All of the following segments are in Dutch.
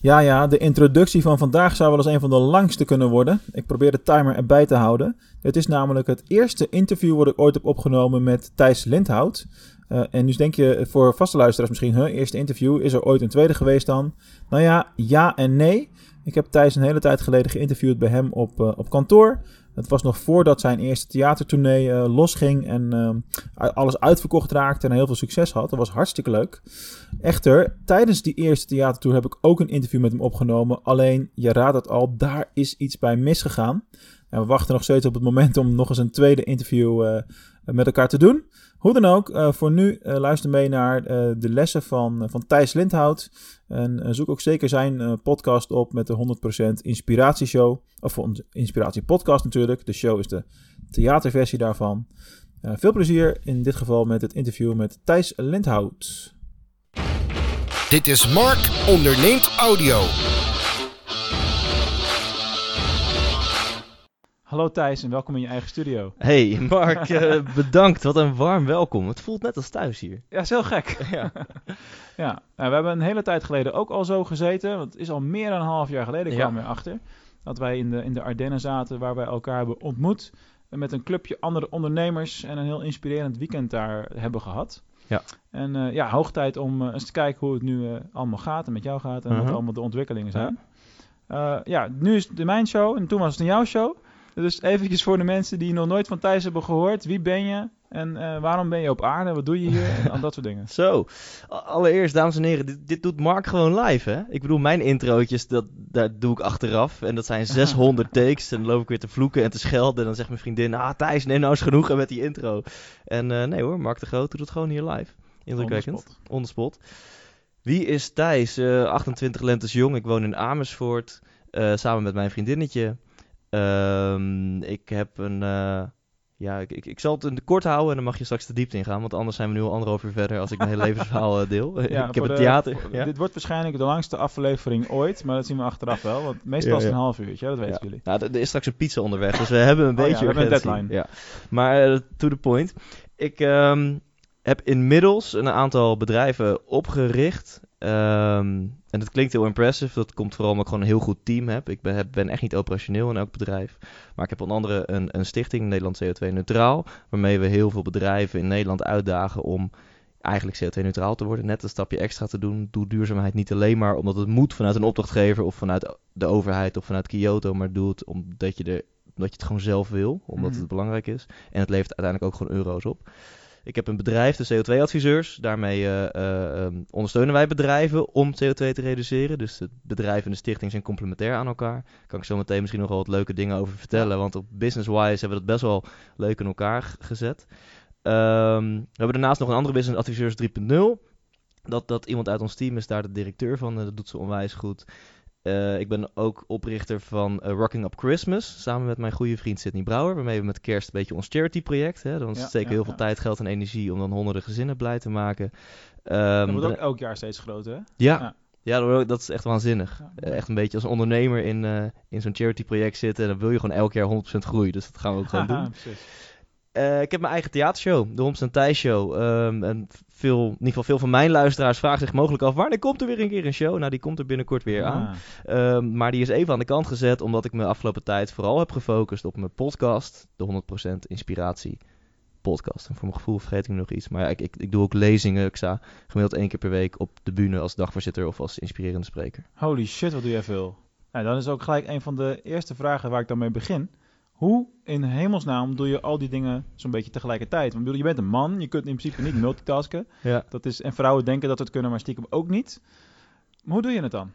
Ja, ja, de introductie van vandaag zou wel eens een van de langste kunnen worden. Ik probeer de timer erbij te houden. Het is namelijk het eerste interview wat ik ooit heb opgenomen met Thijs Lindhout. Uh, en nu denk je voor vaste luisteraars misschien, huh, eerste interview, is er ooit een tweede geweest dan? Nou ja, ja en nee. Ik heb Thijs een hele tijd geleden geïnterviewd bij hem op, uh, op kantoor. Het was nog voordat zijn eerste theatertournee uh, losging en uh, alles uitverkocht raakte en heel veel succes had. Dat was hartstikke leuk. Echter, tijdens die eerste theatertour heb ik ook een interview met hem opgenomen. Alleen, je raadt het al, daar is iets bij misgegaan. En we wachten nog steeds op het moment om nog eens een tweede interview uh, met elkaar te doen. Hoe dan ook, uh, voor nu uh, luister mee naar uh, de lessen van, van Thijs Lindhout. En zoek ook zeker zijn podcast op met de 100% Inspiratieshow. Of Inspiratiepodcast natuurlijk. De show is de theaterversie daarvan. veel plezier in dit geval met het interview met Thijs Lindhout. Dit is Mark onderneemt audio. Hallo Thijs en welkom in je eigen studio. Hey Mark, uh, bedankt. Wat een warm welkom. Het voelt net als thuis hier. Ja, is heel gek. ja, ja. Nou, we hebben een hele tijd geleden ook al zo gezeten. Want het is al meer dan een half jaar geleden, ik kwam ja. achter. Dat wij in de, in de Ardennen zaten waar wij elkaar hebben ontmoet. Met een clubje andere ondernemers en een heel inspirerend weekend daar hebben gehad. Ja. En uh, ja, hoog tijd om uh, eens te kijken hoe het nu allemaal gaat en met jou gaat en -huh. wat allemaal de ontwikkelingen zijn. Ja. ja, nu is het de mijn show en toen was het een jouw show. Dus eventjes voor de mensen die nog nooit van Thijs hebben gehoord. Wie ben je en uh, waarom ben je op aarde? Wat doe je hier? En dat soort dingen. Zo, allereerst dames en heren, dit, dit, doet Mark gewoon live hè. Ik bedoel, mijn introotjes, dat, dat doe ik achteraf. En dat zijn 600 takes. En dan loop ik weer te vloeken en te schelden. En dan zegt mijn vriendin, ah Thijs, neem nou eens genoegen met die intro. En uh, nee hoor, Mark de Groot doet het gewoon hier live. Indrukwekkend. On the spot. Wie is Thijs? Uh, 28 lentes jong. Ik woon in Amersfoort. Samen met mijn vriendinnetje. Um, ik heb een. Uh, ja, ik, ik, ik, zal het in de kort houden en dan mag je straks de diepte ingaan. Want anders zijn we nu al anderhalf uur verder als ik mijn hele levensverhaal uh, deel. Ja, ik heb het theater. Voor, ja? Dit wordt waarschijnlijk de langste aflevering ooit. Maar dat zien we achteraf wel. Want meestal is het een half uurtje, dat weten jullie. Nou, er is straks een pizza onderweg. Dus we hebben een oh, beetje we hebben een deadline. Ja. Maar uh, to the point. Ik um, heb inmiddels een aantal bedrijven opgericht. Um, en dat klinkt heel impressive. Dat komt vooral omdat ik gewoon een heel goed team heb. Ik ben, heb, ben echt niet operationeel in elk bedrijf. Maar ik heb onder andere een, een stichting, Nederland CO2 Neutraal. Waarmee we heel veel bedrijven in Nederland uitdagen om eigenlijk CO2-neutraal te worden. Net een stapje extra te doen. Doe duurzaamheid niet alleen maar omdat het moet vanuit een opdrachtgever of vanuit de overheid of vanuit Kyoto. Maar doe het omdat je, er, omdat je het gewoon zelf wil. Omdat Mhm. het belangrijk is. En het levert uiteindelijk ook gewoon euro's op. Ik heb een bedrijf, de CO2-adviseurs. Daarmee uh, uh, um, ondersteunen wij bedrijven om CO2 te reduceren. Dus het bedrijf en de stichting zijn complementair aan elkaar. Daar kan ik zo meteen misschien nog wel wat leuke dingen over vertellen. Want op business-wise hebben we dat best wel leuk in elkaar gezet. Um, we hebben daarnaast nog een andere business, Adviseurs 3.0. Dat, dat iemand uit ons team is daar de directeur van. Uh, dat doet ze onwijs goed. Uh, ik ben ook oprichter van uh, Rocking Up Christmas. Samen met mijn goede vriend Sidney Brouwer. Waarmee we met kerst een beetje ons charity project. Hè, dan Ja, steken ja, heel veel ja. tijd, geld en energie om dan honderden gezinnen blij te maken. Dat Um, wordt ook elk jaar steeds groter, hè? ja, ja. dat- is echt waanzinnig. Eh, echt een beetje als ondernemer in, in zo'n charity project zitten. En dan wil je gewoon elk jaar 100% groeien. Dus dat gaan we ook gewoon doen. precies. Uh, ik heb mijn eigen theatershow, de Homs en Thijs Show. Um, en veel, in ieder geval veel van mijn luisteraars vragen zich mogelijk af... wanneer komt er weer een keer een show? Nou, die komt er binnenkort weer aan. Ah. Um, maar die is even aan de kant gezet... omdat ik me afgelopen tijd vooral heb gefocust op mijn podcast... de 100% Inspiratie podcast. En voor mijn gevoel vergeet ik nog iets. Maar ja, ik, ik, ik doe ook lezingen. Ik sta gemiddeld één keer per week op de bühne... als dagvoorzitter of als inspirerende spreker. Holy shit, wat doe jij veel. Nou, dan is ook gelijk een van de eerste vragen waar ik dan mee begin. Hoe in hemelsnaam doe je al die dingen zo'n beetje tegelijkertijd? Want bedoel, je bent een man, je kunt in principe niet multitasken. Ja. Dat is, en vrouwen denken dat ze het kunnen, maar stiekem ook niet. Maar hoe doe je het dan?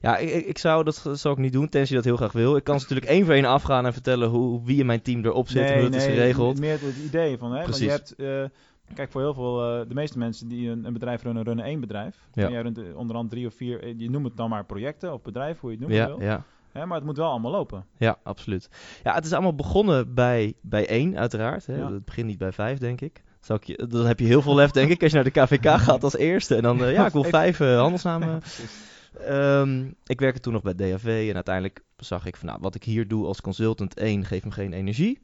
Ja, ik, ik- zou dat zou ik niet doen, tenzij je dat heel graag wil. Ik kan ze natuurlijk één voor één afgaan en vertellen hoe, wie in mijn team erop zit en hoe het is geregeld. meer het idee van, hè? Want je Precies. hebt, eh, kijk, voor heel veel, eh, de meeste mensen die een, een bedrijf runnen, runnen één bedrijf. Ja. En jij runt eh, onder andere drie of vier, je noemt het dan maar projecten of bedrijf, hoe je het noemen Ja, wil. ja, Hè, maar het moet wel allemaal lopen. ja, absoluut. Ja, het is allemaal begonnen bij, bij één, uiteraard. Hè. Ja. Het begint niet bij vijf, denk ik. Zou ik je, dan heb je heel veel lef, denk ik, als je naar de KVK gaat als eerste. En dan, eh, ja, ik wil vijf eh, handelsnamen. Ehm, ik werkte toen nog bij DAV en uiteindelijk zag ik van nou, wat ik hier doe als consultant, één, geeft me geen energie.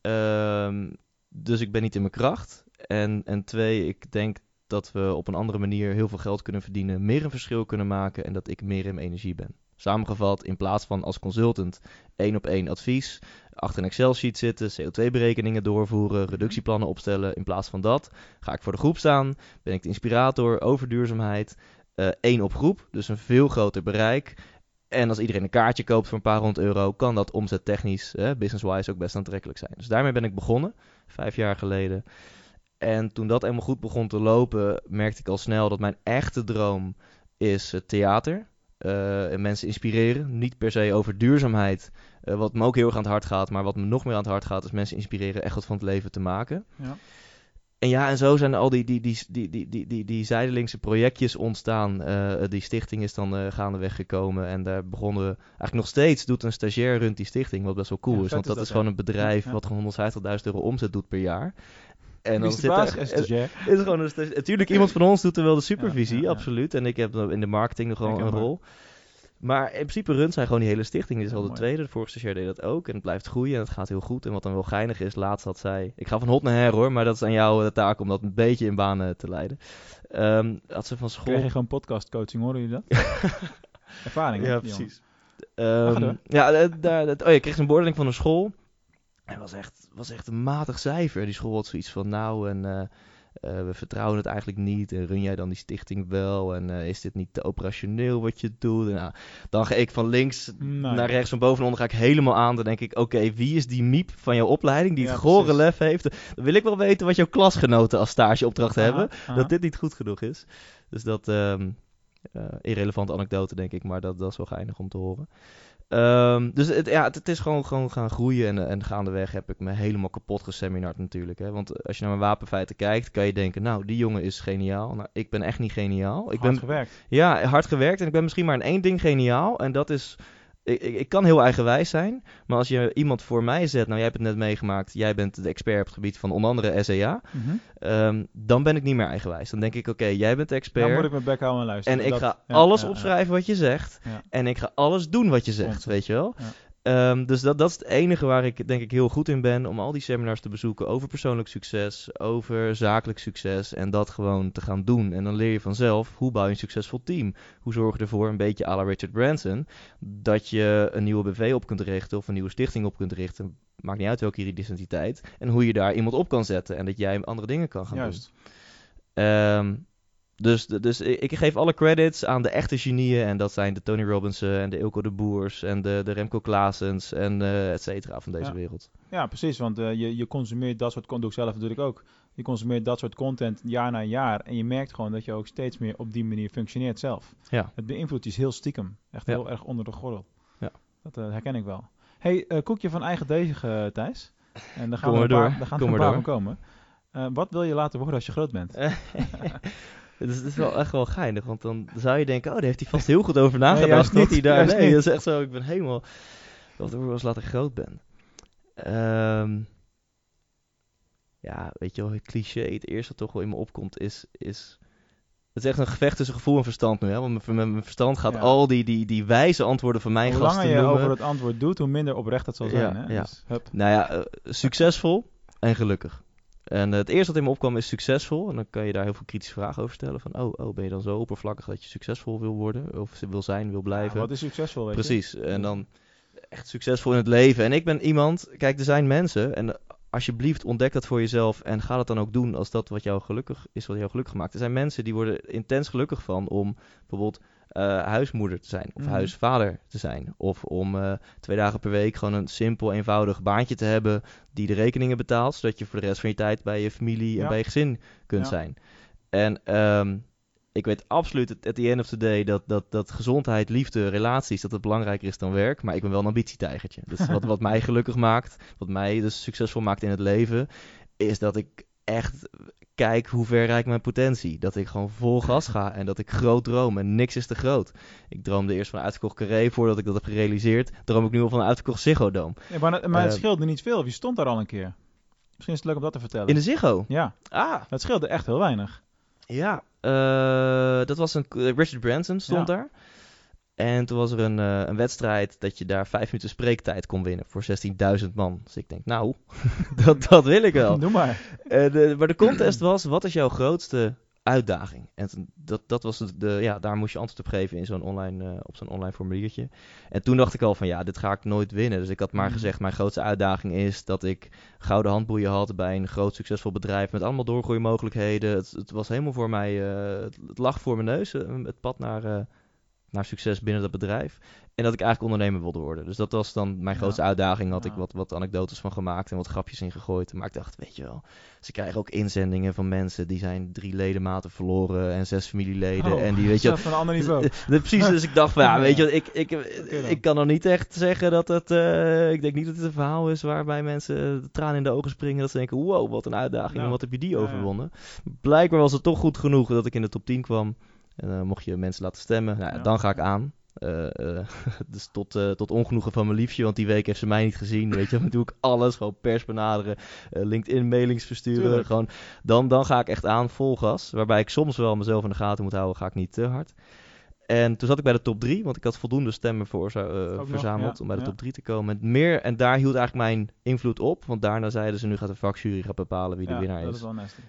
Ehm, dus ik ben niet in mijn kracht. En, en twee, ik denk dat we op een andere manier heel veel geld kunnen verdienen, meer een verschil kunnen maken en dat ik meer in mijn energie ben. Samengevat, in plaats van als consultant één op één advies, achter een Excel-sheet zitten, CO2-berekeningen doorvoeren, reductieplannen opstellen. In plaats van dat ga ik voor de groep staan, ben ik de inspirator over duurzaamheid, eh, één op groep, dus een veel groter bereik. En als iedereen een kaartje koopt voor een paar honderd euro, kan dat omzettechnisch, eh, business-wise, ook best aantrekkelijk zijn. Dus daarmee ben ik begonnen, vijf jaar geleden. En toen dat helemaal goed begon te lopen, merkte ik al snel dat mijn echte droom is het theater. Uh, en mensen inspireren. Niet per se over duurzaamheid, uh, wat me ook heel erg aan het hart gaat. Maar wat me nog meer aan het hart gaat, is mensen inspireren echt wat van het leven te maken. Ja. En ja, en zo zijn al die, die, die, die, die, die, die, die zijdelingse projectjes ontstaan. Uh, die stichting is dan uh, gaandeweg gekomen. En daar begonnen we... Eigenlijk nog steeds doet een stagiair runt die stichting, wat best wel cool Ja, is. Want is dat is gewoon een bedrijf Ja. wat gewoon 150.000 euro omzet doet per jaar. En dan zit er, Is is gewoon een Natuurlijk, iemand van ons doet er wel de supervisie, Ja, ja, ja. absoluut. En ik heb in de marketing nog wel een rol. Maar in principe runt zij gewoon die hele stichting. Dit is al de mooi. tweede. De vorige stagiair deed dat ook. En het blijft groeien en het gaat heel goed. En wat dan wel geinig is, laatst had zij... Ik ga van hot naar her hoor, maar dat is aan jou de taak om dat een beetje in banen te leiden. Ehm had ze van school... Krijg je gewoon podcastcoaching, horen jullie dat? Ervaring, Ja, precies. Ehm, ja, eh, daar, dat, oh, je kreeg een beoordeling van een school. En het was echt, was echt een matig cijfer. Die school had zoiets van, nou, en, eh, eh, we vertrouwen het eigenlijk niet. En run jij dan die stichting wel? En eh, is dit niet te operationeel wat je doet? En, nou, dan ga ik van links Nee. naar rechts, van boven en onder ga ik helemaal aan. Dan denk ik, oké, wie is die miep van jouw opleiding die Ja, het gore precies. lef heeft? Dan wil ik wel weten wat jouw klasgenoten als stageopdracht hebben dat dit niet goed genoeg is. Dus dat, eh, irrelevante anekdote denk ik, maar dat, dat is wel geinig om te horen. Ehm, dus het, ja, het, het is gewoon, gewoon gaan groeien en, en gaandeweg heb ik me helemaal kapot geseminard natuurlijk. Hè? Want als je naar mijn wapenfeiten kijkt, kan je denken, nou, die jongen is geniaal. Nou, ik ben echt niet geniaal. Ik Hard ben, gewerkt. ja, hard gewerkt en ik ben misschien maar in één ding geniaal. En dat is, ik, ik, ik kan heel eigenwijs zijn, maar als je iemand voor mij zet, nou jij hebt het net meegemaakt, jij bent de expert op het gebied van onder andere SEA, Mhm. ehm, dan ben ik niet meer eigenwijs. Dan denk ik, oké, jij bent de expert. Dan moet ik mijn bek houden en luisteren. En ik Dat- ga ja, alles ja, ja. opschrijven wat je zegt. En ik ga alles doen wat je zegt, weet je wel. Ehm, dus dat, dat is het enige waar ik denk ik heel goed in ben. Om al die seminars te bezoeken over persoonlijk succes, over zakelijk succes. En dat gewoon te gaan doen. En dan leer je vanzelf, hoe bouw je een succesvol team? Hoe zorg je ervoor, een beetje à la Richard Branson, dat je een nieuwe BV op kunt richten of een nieuwe stichting op kunt richten. Maakt niet uit welke identiteit. En hoe je daar iemand op kan zetten. En dat jij andere dingen kan gaan doen. Juist. Dus, dus ik geef alle credits aan de echte genieën. En dat zijn de Tony Robbinson en de Ilko de Boers en de, de Remco Klaasens en eh et cetera van deze Ja. wereld. Ja, precies. Want eh, je, je consumeert dat soort content, doe ik zelf natuurlijk ook. Je consumeert dat soort content jaar na jaar. En je merkt gewoon dat je ook steeds meer op die manier functioneert zelf. Ja. Het beïnvloedt je heel stiekem. Echt Ja. heel erg onder de gordel. Ja. Dat eh, herken ik wel. hey, koekje van eigen deeg, eh, Thijs. En daar gaan Kom we paar, door. daar gaan Kom er een paar van door. komen. Wat wil je laten worden als je groot bent? Het is, het is wel echt wel geinig, want dan zou je denken, oh, daar heeft hij vast heel goed over nagedacht. dat niet, hij daar, nee, dat is echt zo, ik ben helemaal, wat er was later groot ben. Ehm, ja, weet je wel, het cliché, het eerste wat toch wel in me opkomt is, is het is echt een gevecht tussen gevoel en verstand nu, hè? Want met, mijn verstand gaat Ja. al die, die, die wijze antwoorden van mijn Hoe gasten langer je noemen. over het antwoord doet, hoe minder oprecht het zal Ja, zijn. hè? ja. Dus, hup. Nou ja, eh, succesvol en gelukkig. En eh, het eerste wat in me opkwam is succesvol. En dan kan je daar heel veel kritische vragen over stellen. Van, oh, oh ben je dan zo oppervlakkig dat je succesvol wil worden? Of wil zijn, wil blijven? Ja, wat is succesvol, weet je? Precies. En dan echt succesvol in het leven. En ik ben iemand, kijk, er zijn mensen. En alsjeblieft ontdek dat voor jezelf. En ga dat dan ook doen als dat wat jou gelukkig is, wat jou gelukkig maakt. Er zijn mensen die worden intens gelukkig van om bijvoorbeeld huismoeder te zijn. Of Mhm. huisvader te zijn. Of om eh, twee dagen per week gewoon een simpel, eenvoudig baantje te hebben. Die de rekeningen betaalt. Zodat je voor de rest van je tijd bij je familie en Ja. bij je gezin kunt Ja. zijn. En ehm, ik weet absoluut at the end of the day dat, dat, dat gezondheid, liefde, relaties, dat het belangrijker is dan werk. Maar ik ben wel een ambitietijgertje. Dus wat, wat mij gelukkig maakt, wat mij dus succesvol maakt in het leven, is dat ik echt kijk hoe ver rijk mijn potentie. Dat ik gewoon vol gas ga en dat ik groot droom en niks is te groot. Ik droomde eerst van een uitverkocht carré voordat ik dat heb gerealiseerd. Droom ik nu al van een uitverkocht Ziggo Dome. Ja, maar maar het Eh, scheelde niet veel. Je stond daar al een keer. Misschien is het leuk om dat te vertellen. In de Ziggo? Ja, Ah, het scheelde echt heel weinig. Ja, eh, dat was een. Richard Branson stond Ja. daar. En toen was er een, eh, een wedstrijd dat je daar vijf minuten spreektijd kon winnen voor 16.000 man. Dus ik denk, nou, dat, dat wil ik wel. Doe maar. Eh, de, maar de contest was, wat is jouw grootste uitdaging. En toen- dat, dat was de, de, ja, daar moest je antwoord op geven in zo'n online, eh, op zo'n online formuliertje. En toen dacht ik al van ja, dit ga ik nooit winnen. Dus ik had maar Mhm. gezegd, mijn grootste uitdaging is dat ik gouden handboeien had bij een groot succesvol bedrijf met allemaal doorgroeimogelijkheden. Het, het was helemaal voor mij, het, het lag voor mijn neus, het pad naar, naar succes binnen dat bedrijf. En dat ik eigenlijk ondernemer wilde worden. Dus dat was dan mijn Ja. grootste uitdaging. Had ik wat, wat anekdotes van gemaakt en wat grapjes in gegooid. Maar ik dacht, weet je wel, ze krijgen ook inzendingen van mensen die zijn drie ledematen verloren en zes familieleden. Oh, en die, weet je, van een ander niveau. precies, dus ik dacht van ja, weet je, ik, ik, dan. ik kan nog niet echt zeggen dat het. eh, ik denk niet dat het een verhaal is waarbij mensen de tranen in de ogen springen. Dat ze denken: wow, wat een uitdaging. En wat heb je die overwonnen? Blijkbaar was het toch goed genoeg dat ik in de top 10 kwam. En dan mocht je mensen laten stemmen. Nou, ja. Dan ga ik aan. Eh, eh, dus tot, eh, tot ongenoegen van mijn liefje, want die week heeft ze mij niet gezien. Weet je, dan doe ik alles. Gewoon pers benaderen, eh, LinkedIn mailings versturen. Tuurlijk. Gewoon, dan, dan ga ik echt aan, vol gas. Waarbij ik soms wel mezelf in de gaten moet houden, ga ik niet te hard. En toen zat ik bij de top 3, want ik had voldoende stemmen voor, eh, nog, verzameld ja, om bij de ja. top 3 te komen. En, meer, en daar hield eigenlijk mijn invloed op, want daarna zeiden ze nu gaat de vakjury gaat bepalen wie de Ja, winnaar dat is.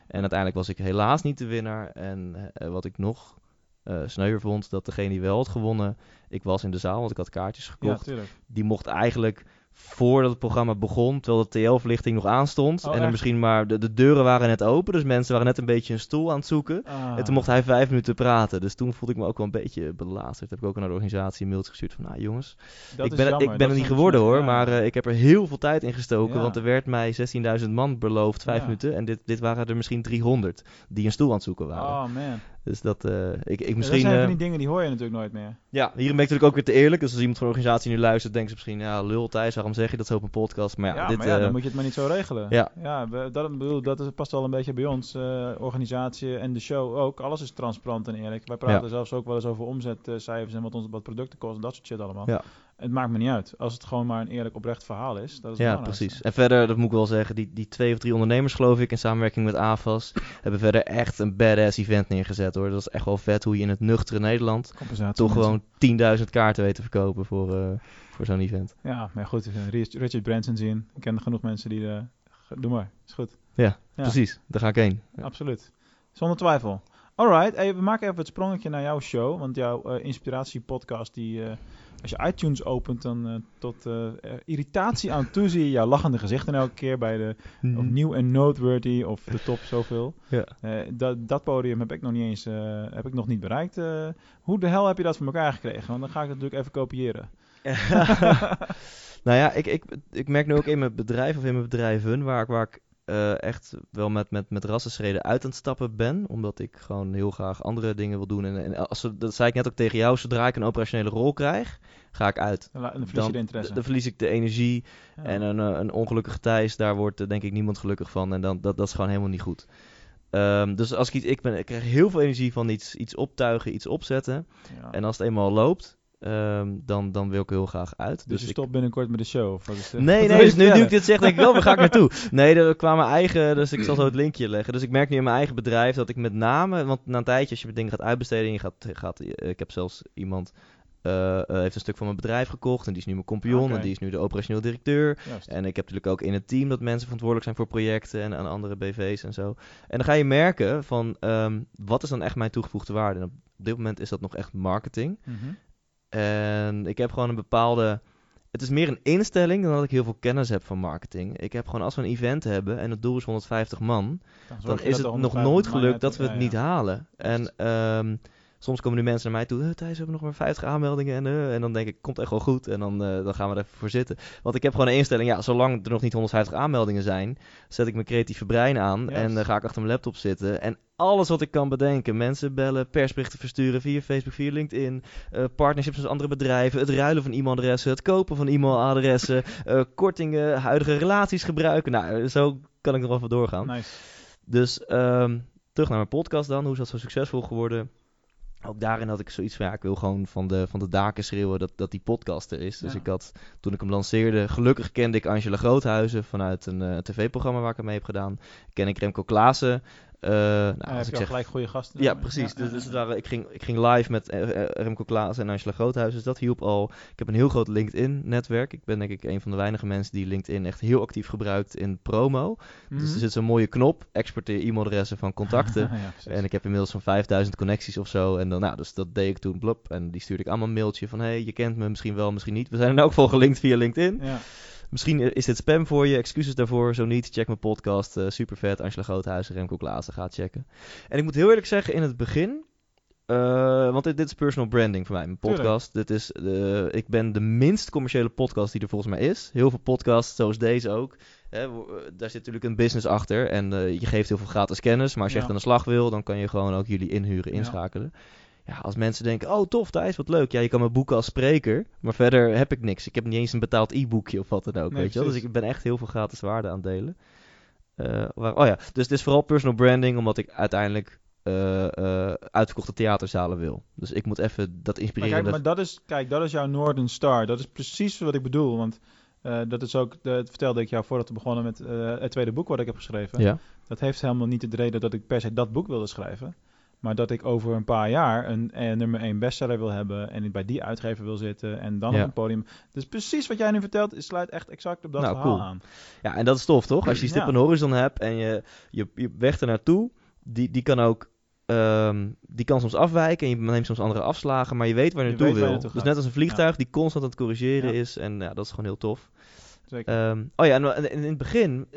En uiteindelijk was ik helaas niet de winnaar. En eh, wat ik nog sneuwer vond, dat degene die wel had gewonnen, ik was in de zaal, want ik had kaartjes Ja, gekocht. tuurlijk. die mocht eigenlijk voordat het programma begon, terwijl de TL-verlichting nog aanstond. Oh, en er misschien maar, de, de deuren waren net open, dus mensen waren net een beetje een stoel aan het zoeken. Ah. En toen mocht hij vijf minuten praten. Dus toen voelde ik me ook wel een beetje belazerd. Heb ik ook naar de organisatie een mailtje gestuurd van, nou jongens, Dat ik ben, jammer. ik ben er niet geworden hoor, ja. maar eh, ik heb er heel veel tijd in gestoken. Ja. Want er werd mij 16.000 man beloofd, vijf Ja. minuten. En dit, dit waren er misschien 300 die een stoel aan het zoeken waren. Oh man. Dus dat, eh, ik, ik Ja, misschien... dat zijn van eh, die dingen die hoor je natuurlijk nooit meer. ja, hier ben ik natuurlijk ook weer te eerlijk. Dus als iemand van de organisatie nu luistert, denkt ze misschien... Ja, lul Thijs, waarom zeg je dat zo op een podcast? Maar ja, Ja, dit... maar ja, eh, dan moet je het maar niet zo regelen. ja. ja dat, bedoel, dat past wel een beetje bij ons. eh, organisatie en de show ook. Alles is transparant en eerlijk. Wij praten Ja. zelfs ook wel eens over omzetcijfers en wat, ons, wat producten kosten. Dat soort shit allemaal. Ja. Het maakt me niet uit. Als het gewoon maar een eerlijk oprecht verhaal is. Dat is Ja, precies. En verder, dat moet ik wel zeggen, die, die twee of drie ondernemers, geloof ik, in samenwerking met AFAS, hebben verder echt een badass event neergezet hoor. Dat is echt wel vet hoe je in het nuchtere Nederland toch gewoon 10.000 kaarten weet te verkopen voor, eh, voor zo'n event. Ja, maar goed. Rich- Richard Branson zien. Ik ken genoeg mensen die... ge- doe maar. Is goed. Ja, Ja. precies. Daar ga ik heen. Ja. Absoluut. Zonder twijfel. Alright, hey, we maken even het sprongetje naar jouw show. Want jouw eh, inspiratiepodcast, die, als je iTunes opent, dan eh, tot eh, eh, irritatie aan toe zie je jouw lachende gezichten elke keer bij de of nieuw en noteworthy of de top zoveel. Ja. Dat, dat podium heb ik nog niet eens heb ik nog niet bereikt. Hoe de hel heb je dat voor elkaar gekregen? Want dan ga ik het natuurlijk even kopiëren. nou ja, ik, ik, ik merk nu ook in mijn bedrijf of in mijn bedrijven waar ik, waar ik eh, echt wel met, met, met rassenschreden uit aan het stappen ben. Omdat ik gewoon heel graag andere dingen wil doen. En, en als, dat zei ik net ook tegen jou, zodra ik een operationele rol krijg, ga ik uit. Dan, verlies je de interesse. dan verlies ik de energie. Ja. En een, eh, een ongelukkige Thijs, daar wordt eh, denk ik niemand gelukkig van. En dan, dat, dat is gewoon helemaal niet goed. Ehm, dus als ik iets, ik, ben, ik krijg heel veel energie van iets, iets optuigen, iets opzetten. Ja. En als het eenmaal loopt, ehm, dan, dan wil ik heel graag uit. dus je ik- stopt binnenkort met de show? Of wat is de- Nee, nee, dus nu, nu ik dit zeg, denk ik wel, waar ga ik naartoe? Nee, er kwamen mijn eigen, dus ik zal zo het linkje leggen. Dus ik merk nu in mijn eigen bedrijf dat ik met name, want na een tijdje als je dingen gaat uitbesteden, en je gaat, gaat, eh, ik heb zelfs iemand, eh, heeft een stuk van mijn bedrijf gekocht en die is nu mijn Oké. en die is nu de operationeel directeur. Juist. En ik heb natuurlijk ook in het team dat mensen verantwoordelijk zijn voor projecten en aan andere BV's en zo. En dan ga je merken van, ehm, wat is dan echt mijn toegevoegde waarde? En op dit moment is dat nog echt marketing. Mhm. En ik heb gewoon een bepaalde. Het is meer een instelling dan dat ik heel veel kennis heb van marketing. Ik heb gewoon als we een event hebben en het doel is 150 man, Dan, is het nog 150 nooit gelukt dat we het ja. niet halen. En ehm, soms komen nu mensen naar mij toe, "Eh, Thijs, we hebben nog maar 50 aanmeldingen. En, eh," en dan denk ik, komt echt wel goed. En dan, eh, dan gaan we er even voor zitten. Want ik heb gewoon een instelling, ja, zolang er nog niet 150 aanmeldingen zijn, zet ik mijn creatieve brein aan en dan ga ik achter mijn laptop zitten. En alles wat ik kan bedenken, mensen bellen, persberichten versturen via Facebook, via LinkedIn, partnerships met andere bedrijven, het ruilen van e-mailadressen, het kopen van e-mailadressen, kortingen, huidige relaties gebruiken. Nou, zo kan ik nog wel doorgaan. Nice. Dus ehm, terug naar mijn podcast dan. Hoe is dat zo succesvol geworden? Ook daarin had ik zoiets van, ja, ik wil gewoon van de, van de daken schreeuwen dat, dat die podcast er is. Dus Ja. ik had, toen ik hem lanceerde, gelukkig kende ik Angela Groothuizen vanuit een eh, tv-programma waar ik hem mee heb gedaan. Ken ik Remco Klaassen, nou, Nou, als heb ik zeg gelijk goede gasten. ja, precies. Ja, dus dus waren- ik, ging, ik ging live met eh, eh, Remco Klaas en Angela Groothuis. Dus dat hielp al. Ik heb een heel groot LinkedIn-netwerk. Ik ben denk ik een van de weinige mensen die LinkedIn echt heel actief gebruikt in promo. Dus Mhm. er zit zo'n mooie knop. Exporteer e-mailadressen van contacten. ja. En ik heb inmiddels zo'n 5000 connecties of zo. En dan, nou, dus dat deed ik toen, blop. En die stuurde ik allemaal een mailtje van... hey, je kent me misschien wel, misschien niet. We zijn in elk geval gelinkt via LinkedIn. ja. Misschien is dit spam voor je. Excuses daarvoor. Zo niet, check mijn podcast. eh super vet. Angela Groothuizen, Remco Klaassen. Ga checken. En ik moet heel eerlijk zeggen, in het begin... eh, want dit, dit is personal branding voor mij, mijn Tuurlijk. podcast. Dit is, de ik ben de minst commerciële podcast die er volgens mij is. Heel veel podcasts, zoals deze ook. Hè, eh, daar zit natuurlijk een business achter. En je geeft heel veel gratis kennis. Maar als je Ja. echt aan de slag wil, dan kan je gewoon ook jullie inhuren, inschakelen. Ja, als mensen denken, oh tof Thijs, wat leuk. Ja, je kan me boeken als spreker. Maar verder heb ik niks. Ik heb niet eens een betaald e-boekje of wat dan ook, Nee, weet je wel. Dus ik ben echt heel veel gratis waarde aan het delen. Eh, waar, oh ja, dus het is vooral personal branding, omdat ik uiteindelijk eh, eh, uitverkochte theaterzalen wil. Dus ik moet even dat Maar inspirerende... kijk, maar dat is, kijk, dat is jouw Northern Star. Dat is precies wat ik bedoel. Want dat is ook, dat vertelde ik jou voordat we begonnen met het tweede boek wat ik heb geschreven. Ja, Dat heeft helemaal niet de reden dat ik per se dat boek wilde schrijven. Maar dat ik over een paar jaar een, eh, nummer 1 bestseller wil hebben. En ik bij die uitgever wil zitten. En dan Ja. op een podium. Dus precies wat jij nu vertelt, het sluit echt exact op dat Nou, verhaal cool. aan. ja, en dat is tof, toch? Als je stip Ja. de horizon hebt en je, je, je weg ernaartoe, die, die kan ook... ehm, die kan soms afwijken en je neemt soms andere afslagen, maar je weet waar je Je naartoe wil. dus net als een vliegtuig die constant aan het corrigeren Ja. is. En ja, dat is gewoon heel tof. Zeker. Ehm, oh ja, en, en in het begin,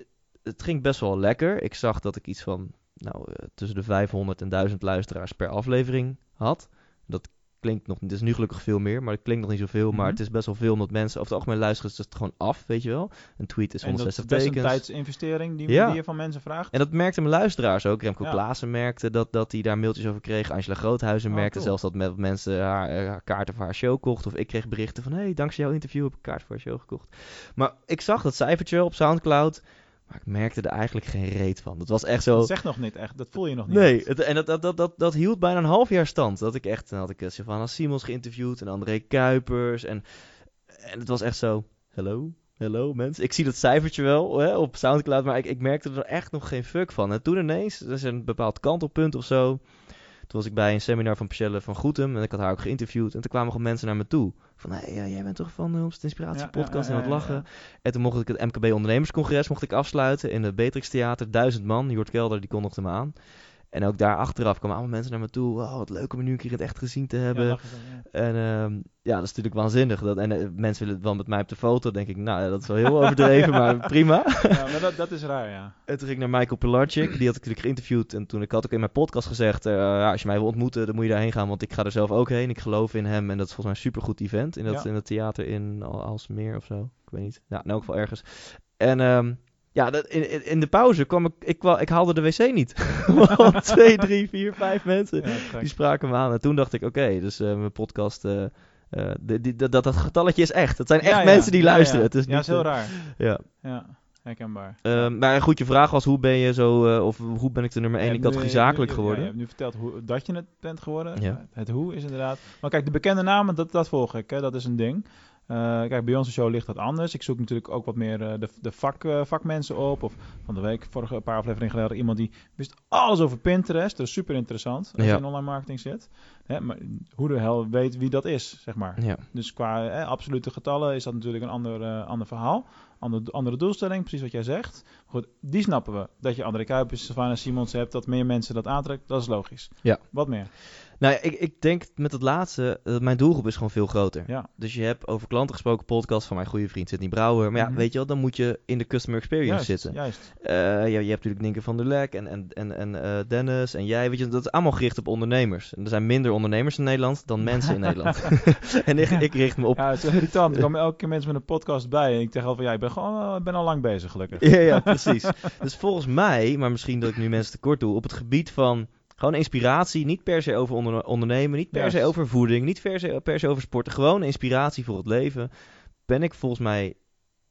het ging best wel lekker. Ik zag dat ik iets van nou, eh, tussen de 500 en 1000 luisteraars per aflevering had. Dat klinkt nog niet, het is nu gelukkig veel meer, maar het klinkt nog niet zoveel. Maar Mhm. het is best wel veel, omdat mensen over het algemeen luisteren ze het gewoon af, weet je wel. Een tweet is en dat is 160 best een tekens. tijdsinvestering die, Ja. die je van mensen vraagt. En dat merkten mijn luisteraars ook. Remco Ja. Klaassen merkte dat, dat hij daar mailtjes over kreeg. Angela Groothuizen Oh, merkte cool. zelfs dat met mensen haar, eh, haar kaarten voor haar show kocht. Of ik kreeg berichten van, hey, dankzij jouw interview heb ik kaart voor haar show gekocht. Maar ik zag dat cijfertje op Soundcloud, maar ik merkte er eigenlijk geen reet van. Dat was echt zo... Dat zegt nog niet echt, dat voel je nog niet. Nee, het, en dat, dat, dat, dat, dat hield bijna een half jaar stand. Dat ik echt, dan had ik eh, Sylvana Simons geïnterviewd en André Kuipers. En, en het was echt zo, hello, hello mensen. Ik zie dat cijfertje wel hè, op Soundcloud, maar ik, ik merkte er echt nog geen fuck van. En toen ineens, er is een bepaald kantelpunt of zo. Toen was ik bij een seminar van Michelle van Goetem en ik had haar ook geïnterviewd. En toen kwamen gewoon mensen naar me toe. Van, hé, ja, jij bent toch van de Homst Inspiratie Ja, podcast ja, en ja, wat ja, lachen. En toen mocht ik het MKB ondernemerscongres mocht ik afsluiten in het Beatrix Theater. Duizend man, Jort Kelder die kondigde me aan. En ook daar achteraf kwamen allemaal mensen naar me toe. Wat leuk om nu een keer het echt gezien te hebben. Ja. En ehm, ja, dat is natuurlijk waanzinnig. Dat, en eh, mensen willen wel met mij op de foto. denk ik, nou dat is wel heel overdreven, maar prima. Ja, maar dat, dat is raar, ja. En toen ging ik naar Michael Pilarczyk. Die had ik natuurlijk geïnterviewd. En toen ik had ook in mijn podcast gezegd... eh, ja, als je mij wil ontmoeten, dan moet je daarheen gaan. Want ik ga er zelf ook heen. Ik geloof in hem. En dat is volgens mij een supergoed event. In dat, in dat theater in Al- Alsmeer of zo. Ik weet niet. Ja, in elk geval ergens. En ehm, ja, dat, in, in, de pauze kwam ik... Ik, kwam, ik haalde de wc niet. Want twee, drie, vier, vijf mensen... ja. Die spraken me aan. En toen dacht ik, oké, dus eh, mijn podcast... eh, eh, die, die, dat, dat, dat getalletje is echt. Het zijn echt Ja, mensen die luisteren. Ja, Het is ja, niet, is heel raar. Ja. Ja, herkenbaar. Ehm, maar goed, je vraag was, hoe ben je zo... eh, of hoe ben ik de nummer één Ja, in nu- categorie zakelijk geworden? Ja, je hebt nu verteld hoe, dat je het bent geworden. Ja. Het hoe is inderdaad. Maar kijk, de bekende namen, dat, dat volg ik. Hè. Dat is een ding. Eh, kijk, bij onze show ligt dat anders. Ik zoek natuurlijk ook wat meer eh, de, de vak, eh, vakmensen op. Of van de week, vorige paar afleveringen geleden, iemand die wist alles over Pinterest. Dat is super interessant als Ja. je in online marketing zit. Hè, maar hoe de hel weet wie dat is, zeg maar. Ja. Dus qua eh, absolute getallen is dat natuurlijk een ander, ander verhaal. Ander, andere doelstelling, precies wat jij zegt. Goed, die snappen we. Dat je André Kuipers, Savannah Simons hebt, dat meer mensen dat aantrekt, dat is logisch. Ja. Wat meer? Nou, ik, ik denk met het laatste, eh, mijn doelgroep is gewoon veel groter. Ja. Dus je hebt over klanten gesproken podcast van mijn goede vriend Sidney Brouwer. Maar ja, Mhm. weet je wel, dan moet je in de customer experience Juist, zitten. juist. Eh, ja, je hebt natuurlijk Nienke van der Lek en, en, en, en eh, Dennis en jij. Weet je, dat is allemaal gericht op ondernemers. En er zijn minder ondernemers in Nederland dan mensen in Nederland. en ik, ik richt me op... Ja, het is irritant. Er komen elke keer mensen met een podcast bij. En ik zeg al van, ja, ik ben, gewoon, ik ben al lang bezig, gelukkig. Ja, ja, precies. dus volgens mij, maar misschien dat ik nu mensen tekort doe, op het gebied van gewoon inspiratie, niet per se over onder- ondernemen, niet per se over voeding, niet per se, per se over sporten, gewoon inspiratie voor het leven, ben ik volgens mij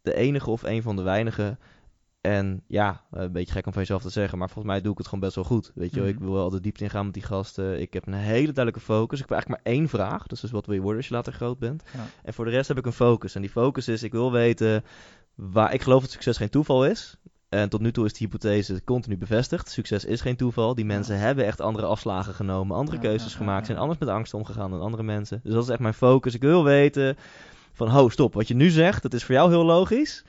de enige of een van de weinigen. En ja, eh, een beetje gek om van jezelf te zeggen, maar volgens mij doe ik het gewoon best wel goed. Weet je wel, Mhm. ik wil wel de diepte ingaan met die gasten. Ik heb een hele duidelijke focus. Ik heb eigenlijk maar één vraag. Is dus wat wil je worden als je later groot bent. Ja. En voor de rest heb ik een focus. En die focus is, ik wil weten waar... Ik geloof dat succes geen toeval is. En tot nu toe is die hypothese continu bevestigd. Succes is geen toeval. Die mensen hebben echt andere afslagen genomen, andere Ja, keuzes ja, gemaakt, zijn anders met angst omgegaan dan andere mensen. Dus dat is echt mijn focus. Ik wil weten van, ho, stop. Wat je nu zegt, dat is voor jou heel logisch.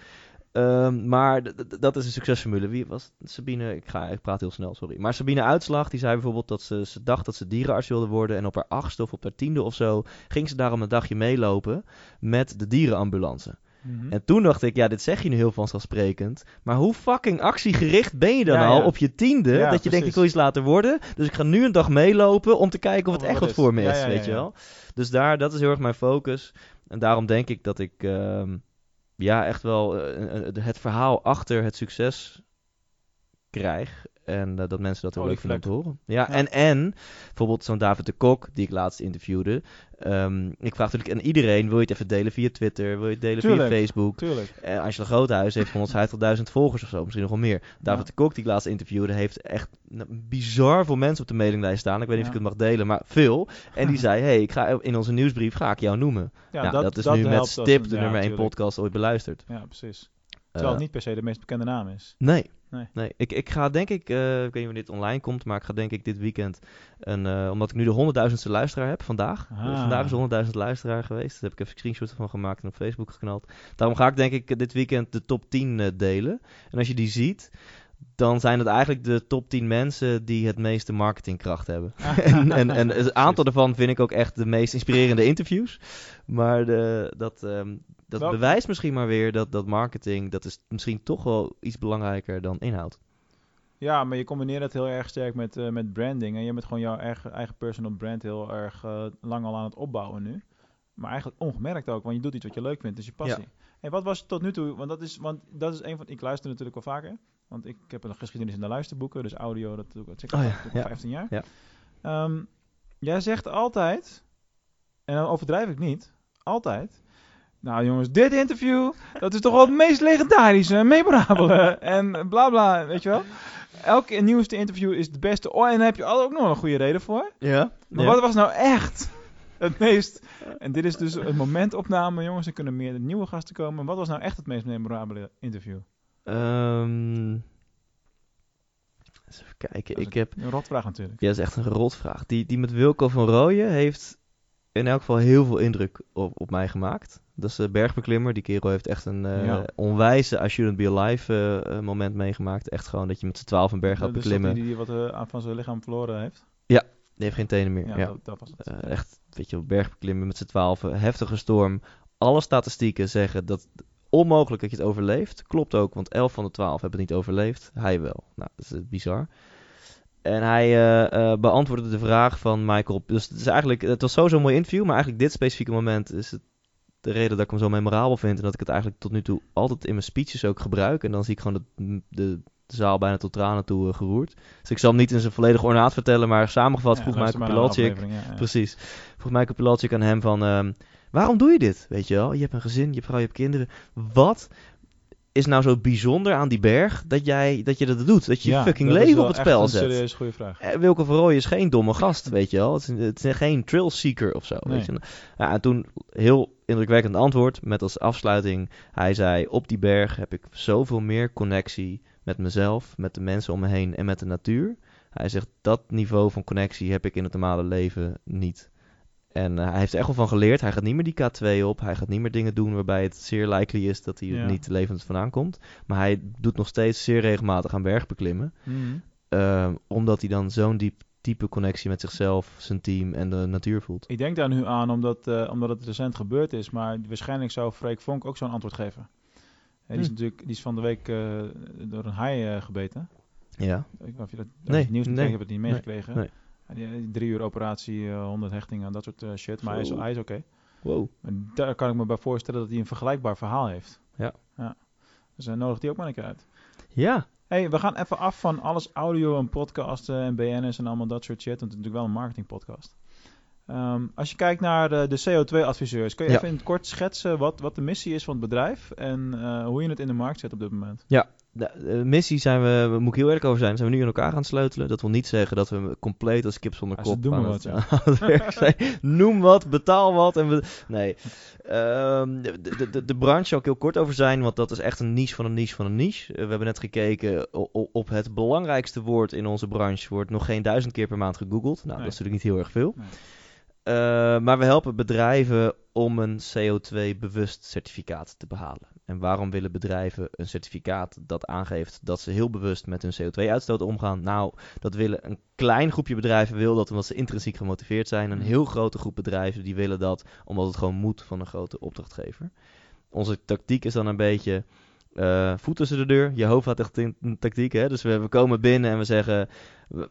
Ehm, maar dat is een succesformule. Wie was Sabine? Ik, ga, ik praat heel snel, sorry. Maar Sabine Uitslag, die zei bijvoorbeeld dat ze, ze dacht dat ze dierenarts wilde worden. En op haar achtste of op haar tiende of zo ging ze daarom een dagje meelopen met de dierenambulance. Mhm. En toen dacht ik, ja, dit zeg je nu heel vanzelfsprekend. Maar hoe fucking actiegericht ben je dan Ja, al ja. op je tiende? Ja, dat je denkt, ik wil iets laten worden. Dus ik ga nu een dag meelopen om te kijken of het echt wat voor me is, weet je wel. Dus daar, dat is heel erg mijn focus. En daarom denk ik dat ik ehm, ja, echt wel eh, een- het verhaal achter het succes krijg. En eh, dat mensen dat heel leuk vinden om te horen. Ja, Ja. En, en bijvoorbeeld zo'n David de Kok, die ik laatst interviewde. Ehm, ik vraag natuurlijk aan iedereen, wil je het even delen via Twitter? Wil je het delen Tuurlijk. via Facebook? Tuurlijk. Eh, Angela Groothuis heeft 150.000 volgers of zo, misschien nog wel meer. David Ja. de Kok, die ik laatst interviewde, heeft echt bizar veel mensen op de mailinglijst staan. Ik weet niet of ik het mag delen, maar veel. En die zei, hey, ik ga in onze nieuwsbrief ga ik jou noemen. Ja, nou, dat, is nu met stip de nummer 1 tuurlijk. podcast ooit beluisterd. Ja, precies. Eh, Terwijl het niet per se de meest bekende naam is. Nee. Nee. Nee, Ik, ik ga denk ik, eh, ik weet niet wanneer dit online komt, maar ik ga denk ik dit weekend, een, eh, omdat ik nu de honderdduizendste luisteraar heb vandaag. Ah. Dus vandaag is de honderdduizend luisteraar geweest. Daar heb ik even screenshots van gemaakt en op Facebook geknald. Daarom ga ik denk ik dit weekend de top 10 eh, delen. En als je die ziet, dan zijn het eigenlijk de top 10 mensen die het meeste marketingkracht hebben. en, en, en een aantal daarvan vind ik ook echt de meest inspirerende interviews. Maar de, dat, ehm, dat bewijst misschien maar weer dat, dat marketing, dat is misschien toch wel iets belangrijker dan inhoud. Ja, maar je combineert het heel erg sterk met, eh, met branding. En je bent gewoon jouw eigen, eigen personal brand heel erg eh, lang al aan het opbouwen nu. Maar eigenlijk ongemerkt ook, want je doet iets wat je leuk vindt, dus je passie. Hey, wat was tot nu toe, want dat is, want dat is een van, ik luister natuurlijk wel vaker. Want ik heb een geschiedenis in de luisterboeken, dus audio, dat doe ik al Oh ja, al ja. 15 jaar. Ja. Ehm, jij zegt altijd, en dan overdrijf ik niet, altijd... Nou jongens, dit interview, dat is toch wel het meest legendarische, memorabele en bla bla, weet je wel? Elke nieuwste interview is het beste. Oh, en daar heb je ook nog een goede reden voor. Ja? Maar wat was nou echt het meest... En dit is dus een momentopname, jongens. Er kunnen meer nieuwe gasten komen. Wat was nou echt het meest memorabele interview? Ehm, eens even kijken. Ik heb, Een rotvraag natuurlijk. ja, dat is echt een rotvraag. Die, die met Wilco van Rooyen heeft in elk geval heel veel indruk op, op mij gemaakt. Dat is de bergbeklimmer. Die kerel heeft echt een eh Ja. onwijze I shouldn't be alive eh, eh, moment meegemaakt. Echt gewoon dat je met z'n twaalf een berg gaat toch beklimmen. die die wat eh, aan van zijn lichaam verloren heeft. Die heeft geen tenen meer. Ja, Ja, Dat, dat was het. Eh, echt, weet je, bergbeklimmen met z'n twaalf. Heftige storm. Alle statistieken zeggen dat onmogelijk dat je het overleeft. Klopt ook, want 11 van de 12 hebben het niet overleefd. Hij wel. Nou, dat is eh, bizar. En hij eh, eh, beantwoordde de vraag van Michael. Dus het, is eigenlijk, het was sowieso een mooi interview, maar eigenlijk dit specifieke moment is het de reden dat ik hem zo memorabel vind. En dat ik het eigenlijk tot nu toe altijd in mijn speeches ook gebruik. En dan zie ik gewoon de, de, de zaal bijna tot tranen toe eh, geroerd. Dus ik zal hem niet in zijn volledige ornaat vertellen, maar samengevat Ja, vroeg Michael Pilatschik. ja. Precies. Vroeg Michael Pilatschik aan hem van... ehm, waarom doe je dit? Weet je wel, je hebt een gezin, je hebt vrouw, je hebt kinderen. Wat is nou zo bijzonder aan die berg dat, jij, dat je dat doet? Dat je Ja, je fucking dat is leven op het spel een zet? serieus goede vraag. Eh, Wilco van Rooij is geen domme gast, weet je wel. Het is, het is geen trail seeker of zo. Nee. Weet je? Ja, en toen heel indrukwekkend antwoord met als afsluiting. Hij zei, op die berg heb ik zoveel meer connectie met mezelf, met de mensen om me heen en met de natuur. Hij zegt, dat niveau van connectie heb ik in het normale leven niet. En eh, hij heeft er echt wel van geleerd. Hij gaat niet meer die K2 op. Hij gaat niet meer dingen doen waarbij het zeer likely is dat hij er niet levend vandaan komt. Maar hij doet nog steeds zeer regelmatig aan bergbeklimmen. Ehm, omdat hij dan zo'n diep, diepe connectie met zichzelf, zijn team en de natuur voelt. Ik denk daar nu aan omdat, eh, omdat het recent gebeurd is, maar waarschijnlijk zou Freek Vonk ook zo'n antwoord geven. Hè, die, is Hm. natuurlijk, die is van de week eh, door een haai gebeten. Ja. Ik weet niet of je dat Nee, nee, nieuws nee, nee, heb het niet nee, meegekregen. nee. Die drie uur operatie, eh, 100 hechtingen, dat soort eh, shit. Maar hij is, Zo. hij is oké. Wow. En Daar kan ik me bij voorstellen dat hij een vergelijkbaar verhaal heeft. Ja. ja. Dus hij nodigt die ook maar een keer uit. Ja. hey, we gaan even af van alles audio en podcasten en BN'ers en allemaal dat soort shit. Want het is natuurlijk wel een marketingpodcast. Ehm, als je kijkt naar de, de CO2-adviseurs, kun je Ja. even in het kort schetsen wat, wat de missie is van het bedrijf en eh, hoe je het in de markt zet op dit moment? De missie zijn we, moet ik heel eerlijk over zijn, zijn we nu in elkaar gaan sleutelen. Dat wil niet zeggen dat we compleet als kip zonder kop doen wat, ja. zijn. Noem wat, betaal wat. En we, nee, Ehm, de, de, de, branche zal ik heel kort over zijn, want dat is echt een niche van een niche van een niche. Eh, we hebben net gekeken o- o- op het belangrijkste woord in onze branche, wordt nog geen duizend keer per maand gegoogeld. Nou, Nee. dat is natuurlijk niet heel erg veel. Nee. Eh, maar we helpen bedrijven om een CO2-bewust certificaat te behalen. En waarom willen bedrijven een certificaat dat aangeeft dat ze heel bewust met hun CO2-uitstoot omgaan? Nou, dat willen een klein groepje bedrijven wil dat omdat ze intrinsiek gemotiveerd zijn. Een heel grote groep bedrijven die willen dat omdat het gewoon moet van een grote opdrachtgever. Onze tactiek is dan een beetje eh, voet tussen de deur. Je hoofd had echt in tactiek. Hè? Dus we, we komen binnen en we zeggen. We,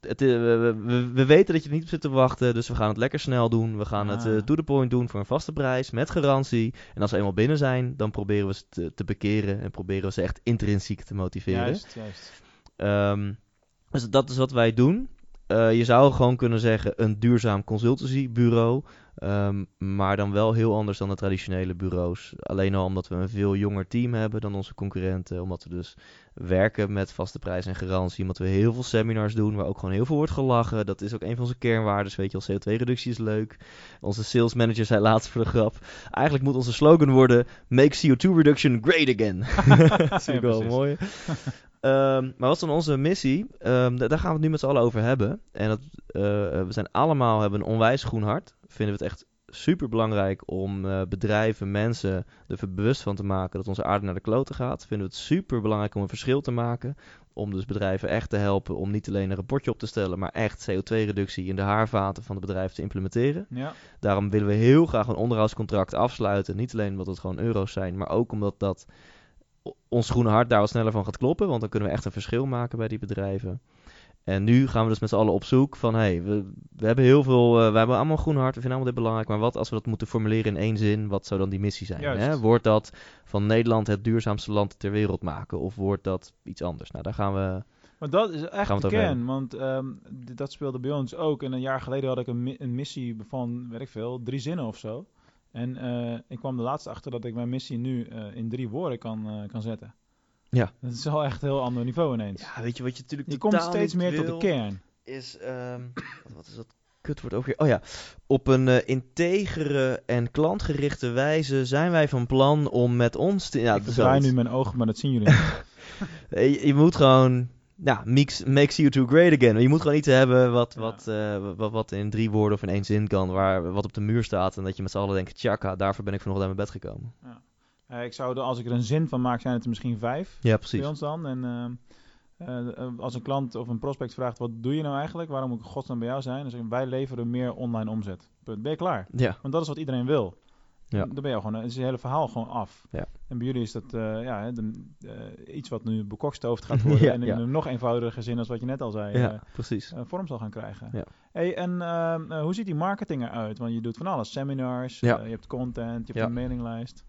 het, is- we, we- we- we weten dat je er niet op zit te wachten, dus we gaan het lekker snel doen. We gaan het eh, to the point doen voor een vaste prijs, met garantie. En als we eenmaal binnen zijn, dan proberen we ze te, te bekeren en proberen we ze echt intrinsiek te motiveren. Juist, juist. Ehm, dus dat is wat wij doen. Eh, je zou gewoon kunnen zeggen een duurzaam consultancybureau. ehm, maar dan wel heel anders dan de traditionele bureaus. Alleen al omdat we een veel jonger team hebben dan onze concurrenten. Omdat we dus werken met vaste prijs en garantie. Omdat we heel veel seminars doen waar ook gewoon heel veel wordt gelachen. Dat is ook een van onze kernwaarden. Weet je wel, CO2-reductie is leuk. Onze sales manager zei laatst voor de grap. Eigenlijk moet onze slogan worden: Make CO2 reduction great again. dat is Ja, natuurlijk wel mooi. Ehm, maar wat is dan onze missie? Ehm, da- daar gaan we het nu met z'n allen over hebben. En dat, eh, eh, we zijn allemaal hebben een onwijs groen hart. Vinden we het echt super belangrijk om eh, bedrijven, mensen er bewust van te maken dat onze aarde naar de kloten gaat. Vinden we het super belangrijk om een verschil te maken. Om dus bedrijven echt te helpen om niet alleen een rapportje op te stellen, maar echt CO2-reductie in de haarvaten van de bedrijven te implementeren. Ja, Daarom willen we heel graag een onderhoudscontract afsluiten. Niet alleen omdat het gewoon euro's zijn, maar ook omdat dat ons groene hart daar wat sneller van gaat kloppen. Want dan kunnen we echt een verschil maken bij die bedrijven. En nu gaan we dus met z'n allen op zoek van, hey, we, we hebben heel veel, eh, we hebben allemaal groen hart, we vinden allemaal dit belangrijk. Maar wat als we dat moeten formuleren in één zin, wat zou dan die missie zijn? Hè? Wordt dat van Nederland het duurzaamste land ter wereld maken? Of wordt dat iets anders? Nou, daar gaan we... maar dat is echt de kern. Want ehm, dat speelde bij ons ook. En een jaar geleden had ik een, mi- een missie van, weet ik veel, drie zinnen of zo. En eh, ik kwam er laatst achter dat ik mijn missie nu eh, in drie woorden kan, kan zetten. Ja. Dat is wel echt een heel ander niveau ineens. Ja, weet je wat je natuurlijk je komt steeds meer tot de kern. is, ehm, wat, wat is dat kutwoord ook weer? Oh ja, op een eh, integere en klantgerichte wijze zijn wij van plan om met ons te... Ja, ik zoiets. nu mijn ogen, maar dat zien jullie niet. Eh, je, je moet gewoon, ja, mix, make CO2 great again. Je moet gewoon iets hebben wat, Ja. wat, eh, wat, wat in drie woorden of in één zin kan, waar, wat op de muur staat en dat je met z'n allen denkt, tjaka, daarvoor ben ik vanochtend uit mijn bed gekomen. Eh, ik zou er, als ik er een zin van maak, zijn het er misschien vijf. Ja, bij precies. ons dan. En eh, eh, als een klant of een prospect vraagt, wat doe je nou eigenlijk? Waarom moet ik godsnaam bij jou zijn? Dan zeg ik, wij leveren meer online omzet. Punt. Ben je klaar? Ja, Want dat is wat iedereen wil. Ja. Dan ben je gewoon, is het hele verhaal gewoon af. Ja. En bij jullie is dat eh, ja, de, eh, iets wat nu bekokstoofd gaat worden. Ja, en in ja. een nog eenvoudiger zin als wat je net al zei. ja, eh, precies. eh, vorm zal gaan krijgen. Ja. Hey, en eh, hoe ziet die marketing eruit? Want je doet van alles. Seminars, Ja. eh, je hebt content, je hebt een mailinglijst.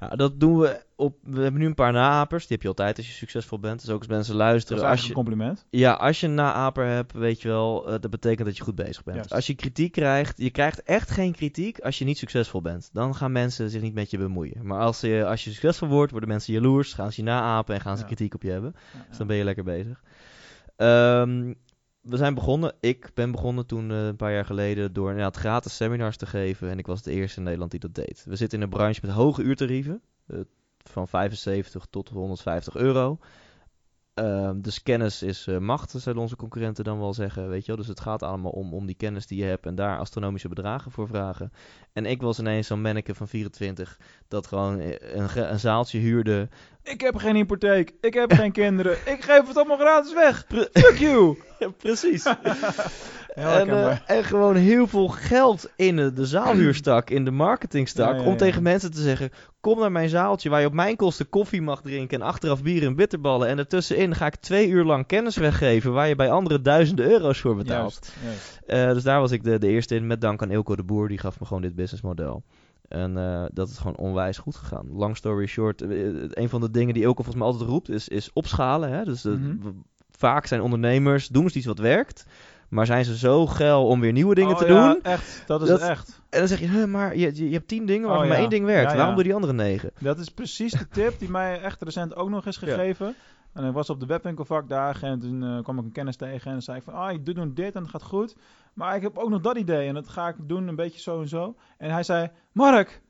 Ja, dat doen we op. We hebben nu een paar naapers. Die heb je altijd als je succesvol bent. Dus ook als mensen Dat luisteren. is Als je, een compliment. ja, als je een naaper hebt, weet je wel, eh, dat betekent dat je goed bezig bent. Juist. Als je kritiek krijgt, je krijgt echt geen kritiek als je niet succesvol bent. Dan gaan mensen zich niet met je bemoeien. Maar als je, als je succesvol wordt, worden mensen jaloers, gaan ze je naapen en gaan ze Ja. kritiek op je hebben. Ja, Dus dan ben je lekker bezig. Ehm, we zijn begonnen, ik ben begonnen toen eh, een paar jaar geleden door inderdaad gratis seminars te geven. En ik was de eerste in Nederland die dat deed. We zitten in een branche met hoge uurtarieven. eh, van 75 tot 150 euro. Ehm, dus kennis is eh, macht, zullen onze concurrenten dan wel zeggen. Weet je wel? Dus het gaat allemaal om, om die kennis die je hebt en daar astronomische bedragen voor vragen. En ik was ineens zo'n manneke van 24 dat gewoon eh, een, een zaaltje huurde. Ik heb geen hypotheek. Ik heb geen kinderen. Ik geef het allemaal gratis weg. Fuck you. Ja, precies. En, eh, en gewoon heel veel geld in de, de zaalhuurstak, in de marketingstak. Ja, ja, Om tegen mensen te zeggen: Kom naar mijn zaaltje waar je op mijn kosten koffie mag drinken. En achteraf bier en bitterballen. En ertussenin ga ik twee uur lang kennis weggeven. Waar je bij anderen duizenden euro's voor betaalt. Juist, juist. Eh, dus daar was ik de, de eerste in. Met dank aan Ilko de Boer. Die gaf me gewoon dit businessmodel. En eh, dat is gewoon onwijs goed gegaan. Long story short. eh, een van de dingen die Ilko volgens mij altijd roept. Is, is opschalen. Hè? Dus Mhm. vaak zijn ondernemers. Doen ze iets wat werkt. Maar zijn ze zo geil om weer nieuwe dingen Oh te ja, doen? echt. Dat is Dat- echt. En dan zeg je, huh, maar je, je, je hebt tien dingen waarvan Oh, maar ja. één ding werkt. Ja. Waarom doe die andere negen? Dat is precies de tip die mij echt recent ook nog is gegeven. En ik was op de webwinkelvakdagen en toen eh, kwam ik een kennis tegen en zei ik van, ah, je doet nu dit en het gaat goed. Maar ik heb ook nog dat idee en dat ga ik doen een beetje zo en zo. En hij zei, Mark,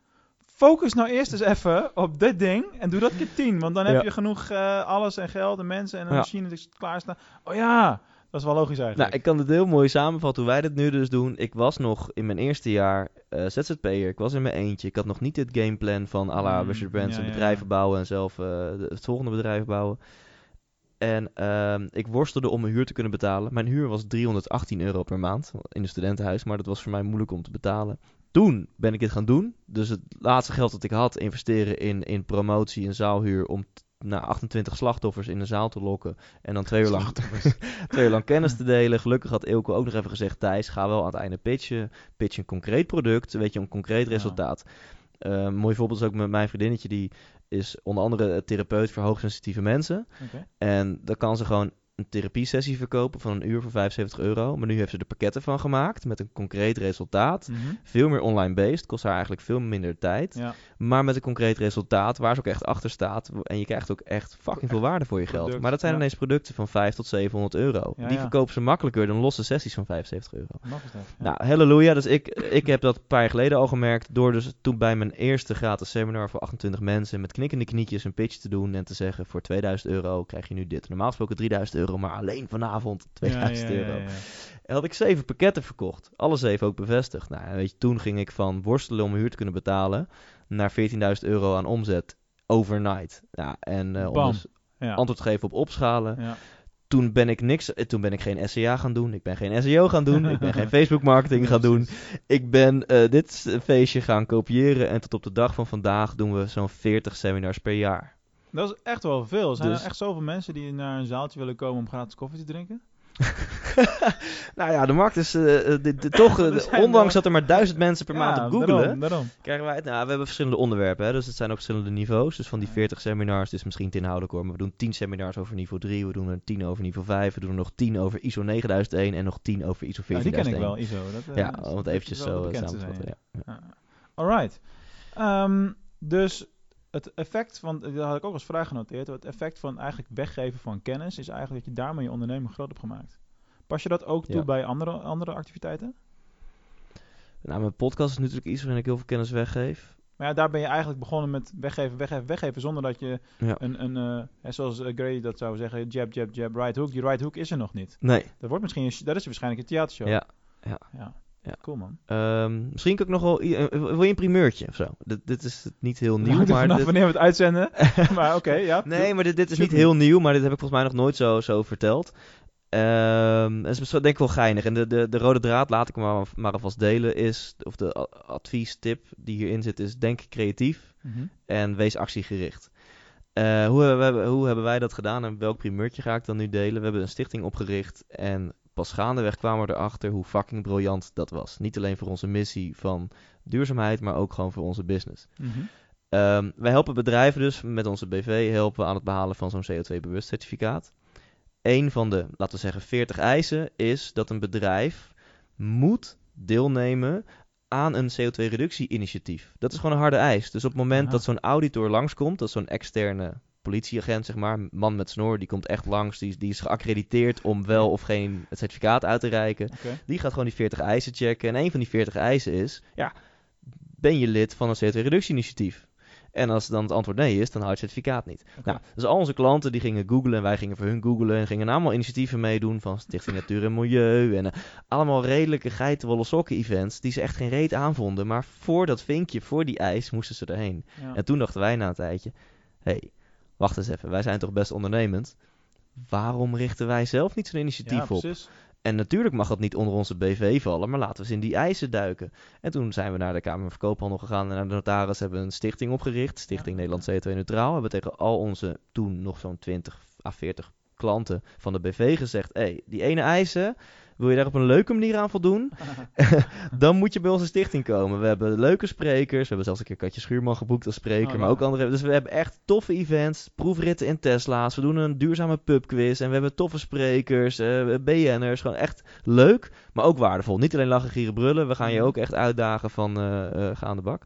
focus nou eerst eens even op dit ding en doe dat keer tien. Want dan heb je genoeg eh, alles en geld en mensen en een machine die klaarstaan. Oh ja, dat is wel logisch eigenlijk. Nou, ik kan het heel mooi samenvatten hoe wij dit nu dus doen. Ik was nog in mijn eerste jaar eh ZZP'er. Ik was in mijn eentje. Ik had nog niet dit gameplan van à la Mm, Richard Branson. ja, ja, ja. bedrijven bouwen en zelf eh, het volgende bedrijf bouwen. En ehm, ik worstelde om mijn huur te kunnen betalen. Mijn huur was 318 euro per maand in een studentenhuis. Maar dat was voor mij moeilijk om te betalen. Toen ben ik dit gaan doen. Dus het laatste geld dat ik had, investeren in, in promotie en zaalhuur. Om nou, 28 slachtoffers in de zaal te lokken. En dan twee uur lang twee uur lang kennis te delen. Gelukkig had Ilko ook nog even gezegd: Thijs, ga wel aan het einde pitchen. Pitch een concreet product, weet je, een concreet Ja. resultaat. Eh, een mooi voorbeeld is ook met mijn vriendinnetje, die is onder andere therapeut voor hoogsensitieve mensen. En dan kan ze gewoon een therapiesessie verkopen van een uur voor 75 euro. Maar nu heeft ze er pakketten van gemaakt met een concreet resultaat. Mhm. Veel meer online-based, kost haar eigenlijk veel minder tijd. Ja. Maar met een concreet resultaat waar ze ook echt achter staat. En je krijgt ook echt fucking veel waarde voor je geld. Maar dat zijn ja. ineens producten van 5 tot 700 euro. Ja, Die verkopen ze makkelijker dan losse sessies van 75 euro. Dat. Nou, halleluja. Dus ik, ik heb dat een paar jaar geleden al gemerkt. Door dus toen bij mijn eerste gratis seminar voor 28 mensen met knikkende knietjes een pitch te doen. En te zeggen voor 2000 euro krijg je nu dit. Normaal gesproken 3000 euro, maar alleen vanavond 2000 Ja, ja, ja, euro. En had ik zeven pakketten verkocht. Alle zeven ook bevestigd. Nou, weet je, toen ging ik van worstelen om huur te kunnen betalen naar 14.000 euro aan omzet overnight. Ja, en om dus Ja. antwoord geven op opschalen. Ja. Toen ben ik niks, eh, toen ben ik geen SEA gaan doen. Ik ben geen SEO gaan doen. ik ben geen Facebook marketing gaan doen. Ik ben eh, dit feestje gaan kopiëren. En tot op de dag van vandaag doen we zo'n 40 seminars per jaar. Dat is echt wel veel. Zijn Dus- er echt zoveel mensen die naar een zaaltje willen komen om gratis koffie te drinken? nou ja, de markt is eh, eh, dit- dit- toch, eh, Er zijn ondanks wel- dat er maar duizend mensen per maand op googelen, Daarom, daarom. krijgen wij het. Nou, we hebben verschillende onderwerpen, hè, dus het zijn ook verschillende niveaus. Dus van die 40 seminars, is misschien te inhoudelijk hoor, maar we doen 10 seminars over niveau 3, we doen er 10 over niveau 5, we doen er nog 10 over ISO 9001 en nog 10 over ISO Ja, die 14001. ken ik wel, ISO. Dat, eh, Ja, om het eventjes zo de eh, samen te zijn, vatten. Ja. ja. Alright. Ehm, dus het effect van, dat had ik ook als vraag genoteerd, het effect van eigenlijk weggeven van kennis is eigenlijk dat je daarmee je onderneming groot hebt gemaakt. Pas je dat ook toe Ja. bij andere, andere activiteiten? Nou, mijn podcast is natuurlijk iets waarin ik heel veel kennis weggeef. Maar ja, daar ben je eigenlijk begonnen met weggeven, weggeven, weggeven, zonder dat je Ja. een, een hè, zoals eh, Gray dat zou zeggen, jab, jab, jab, right hook. Die right hook is er nog niet. Nee, Dat wordt misschien, dat is waarschijnlijk een theatershow. ja. ja. Ja. Cool man. Ehm, misschien kan ik nog wel... eh, wil je een primeurtje of zo? Dit, dit is niet heel nieuw, Hangt er maar... vanaf dit- wanneer we het uitzenden. maar oké, ja. Nee, maar dit, dit is niet heel nieuw, maar dit heb ik volgens mij nog nooit zo, zo verteld. Ehm dat is denk ik wel geinig. En de, de, de rode draad, laat ik maar, maar alvast delen, is, of de a- adviestip die hierin zit, is denk creatief Mhm. en wees actiegericht. Eh, hoe, hebben hoe hebben wij dat gedaan en welk primeurtje ga ik dan nu delen? We hebben een stichting opgericht en pas gaandeweg kwamen we erachter hoe fucking briljant dat was. Niet alleen voor onze missie van duurzaamheid, maar ook gewoon voor onze business. Mhm. Ehm, wij helpen bedrijven dus met onze BV helpen we aan het behalen van zo'n CO2-bewust certificaat. Een van de, laten we zeggen, 40 eisen is dat een bedrijf moet deelnemen aan een CO2-reductie-initiatief. Dat is gewoon een harde eis. Dus op het moment Aha. dat zo'n auditor langskomt, dat zo'n externe politieagent, zeg maar, man met snor, die komt echt langs, die, is- die is geaccrediteerd om wel of geen het certificaat uit te reiken. Die gaat gewoon die 40 eisen checken. En een van die 40 eisen is: ja, ben je lid van een CO2-reductie-initiatief? En als dan het antwoord nee is, dan houdt het certificaat niet. Nou, dus al onze klanten die gingen googlen en wij gingen voor hun googlen en gingen allemaal initiatieven meedoen van Stichting Natuur en Milieu en eh, allemaal redelijke geitenwolle sokken events die ze echt geen reet aanvonden. Maar voor dat vinkje, voor die eis, moesten ze erheen. Ja. En toen dachten wij na een tijdje, hé, hey, wacht eens even, wij zijn toch best ondernemend. Waarom richten wij zelf niet zo'n initiatief ja, op? En natuurlijk mag dat niet onder onze BV vallen, maar laten we eens in die eisen duiken. En toen zijn we naar de Kamer van Koophandel gegaan en naar de notaris hebben we een stichting opgericht. Stichting Ja. Nederland CO2 Neutraal. Hebben tegen al onze toen nog zo'n 20 à 40 klanten van de BV gezegd: hé, hey, die ene eisen, Wil je daar op een leuke manier aan voldoen? dan moet je bij onze stichting komen. We hebben leuke sprekers. We hebben zelfs een keer Katje Schuurman geboekt als spreker. Oh, maar ook andere. Dus we hebben echt toffe events. Proefritten in Tesla's. We doen een duurzame pubquiz. En we hebben toffe sprekers. eh BN'ers. Gewoon echt leuk. Maar ook waardevol. Niet alleen lachen, gieren, brullen. We gaan je Mhm. ook echt uitdagen van eh, ga aan de bak.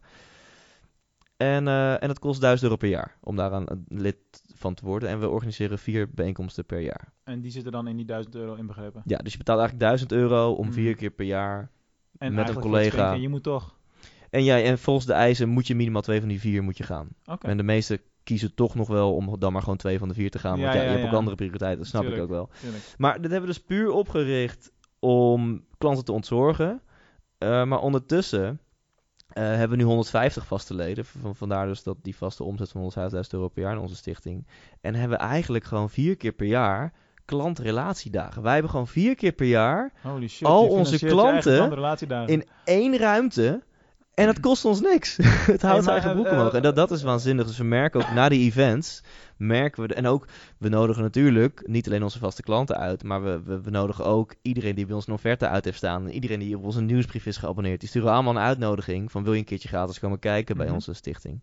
En, eh, en het kost 1000 euro per jaar om daar een lid van te worden. En we organiseren vier bijeenkomsten per jaar. En die zitten dan in die 1000 euro inbegrepen. Ja, dus je betaalt eigenlijk 1000 euro om Mhm. vier keer per jaar. En Met een collega. schenken, je moet toch... En, ja, en volgens de eisen moet je minimaal twee van die vier moet je gaan. En de meesten kiezen toch nog wel om dan maar gewoon twee van de vier te gaan. Want Ja, je hebt ook andere prioriteiten, dat snap ik ook wel. Tuurlijk. Maar dit hebben we dus puur opgericht om klanten te ontzorgen. Eh, maar ondertussen eh, hebben we nu 150 vaste leden. Van, vandaar dus dat die vaste omzet van 150.000 euro per jaar in onze stichting. En hebben we eigenlijk gewoon vier keer per jaar klantrelatiedagen. Wij hebben gewoon vier keer per jaar Holy shit. Al onze klanten in één ruimte. En het kost ons niks. het houdt zijn eigen eh, broek eh, omhoog. En dat, dat is waanzinnig. Dus we merken ook na die events. Merken we. de- en ook, we nodigen natuurlijk niet alleen onze vaste klanten uit. Maar we, we, we nodigen ook iedereen die bij ons een offerte uit heeft staan. En iedereen die op onze nieuwsbrief is geabonneerd. Die sturen allemaal een uitnodiging. Van wil je een keertje gratis komen kijken bij Mhm. onze stichting.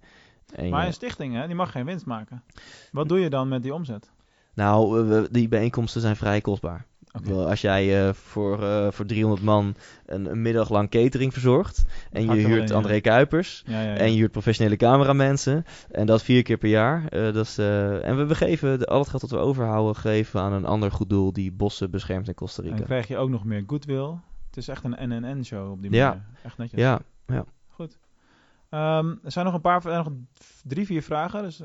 En Maar ja, een stichting, hè, die mag geen winst maken. Wat doe je dan met die omzet? nou, die bijeenkomsten zijn vrij kostbaar. Als jij eh, voor, eh, voor 300 man een, een middag lang catering verzorgt. En je huurt in, André ja. Kuipers. Ja, ja, ja. En je huurt professionele cameramensen. En dat vier keer per jaar. Eh, dat is, en we, we geven de, al het geld dat we overhouden, geven aan een ander goed doel die bossen beschermt in Costa En dan Rica. krijg je ook nog meer goodwill. Het is echt een NNN-show op die Ja. manier. Echt netjes. Ja, Goed. Ehm, er zijn nog een paar, nog drie, vier vragen. Dus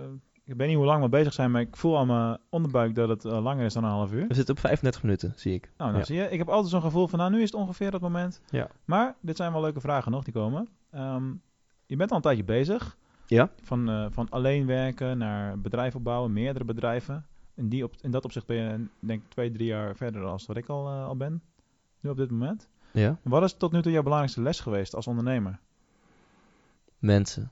ik weet niet hoe lang we bezig zijn, maar ik voel aan mijn onderbuik dat het eh, langer is dan een half uur. we zitten op 35 minuten, zie ik. Nou, dan Ja. zie je. Ik heb altijd zo'n gevoel van, nou, nu is het ongeveer dat moment. Ja. Maar dit zijn wel leuke vragen nog, die komen. Ehm, je bent al een tijdje bezig. Ja. Van, eh, van alleen werken naar bedrijf opbouwen, meerdere bedrijven. In, die op, in dat opzicht ben je, denk ik, twee, drie jaar verder dan wat ik al, eh, al ben. Nu op dit moment. Ja. Wat is tot nu toe jouw belangrijkste les geweest als ondernemer? Mensen,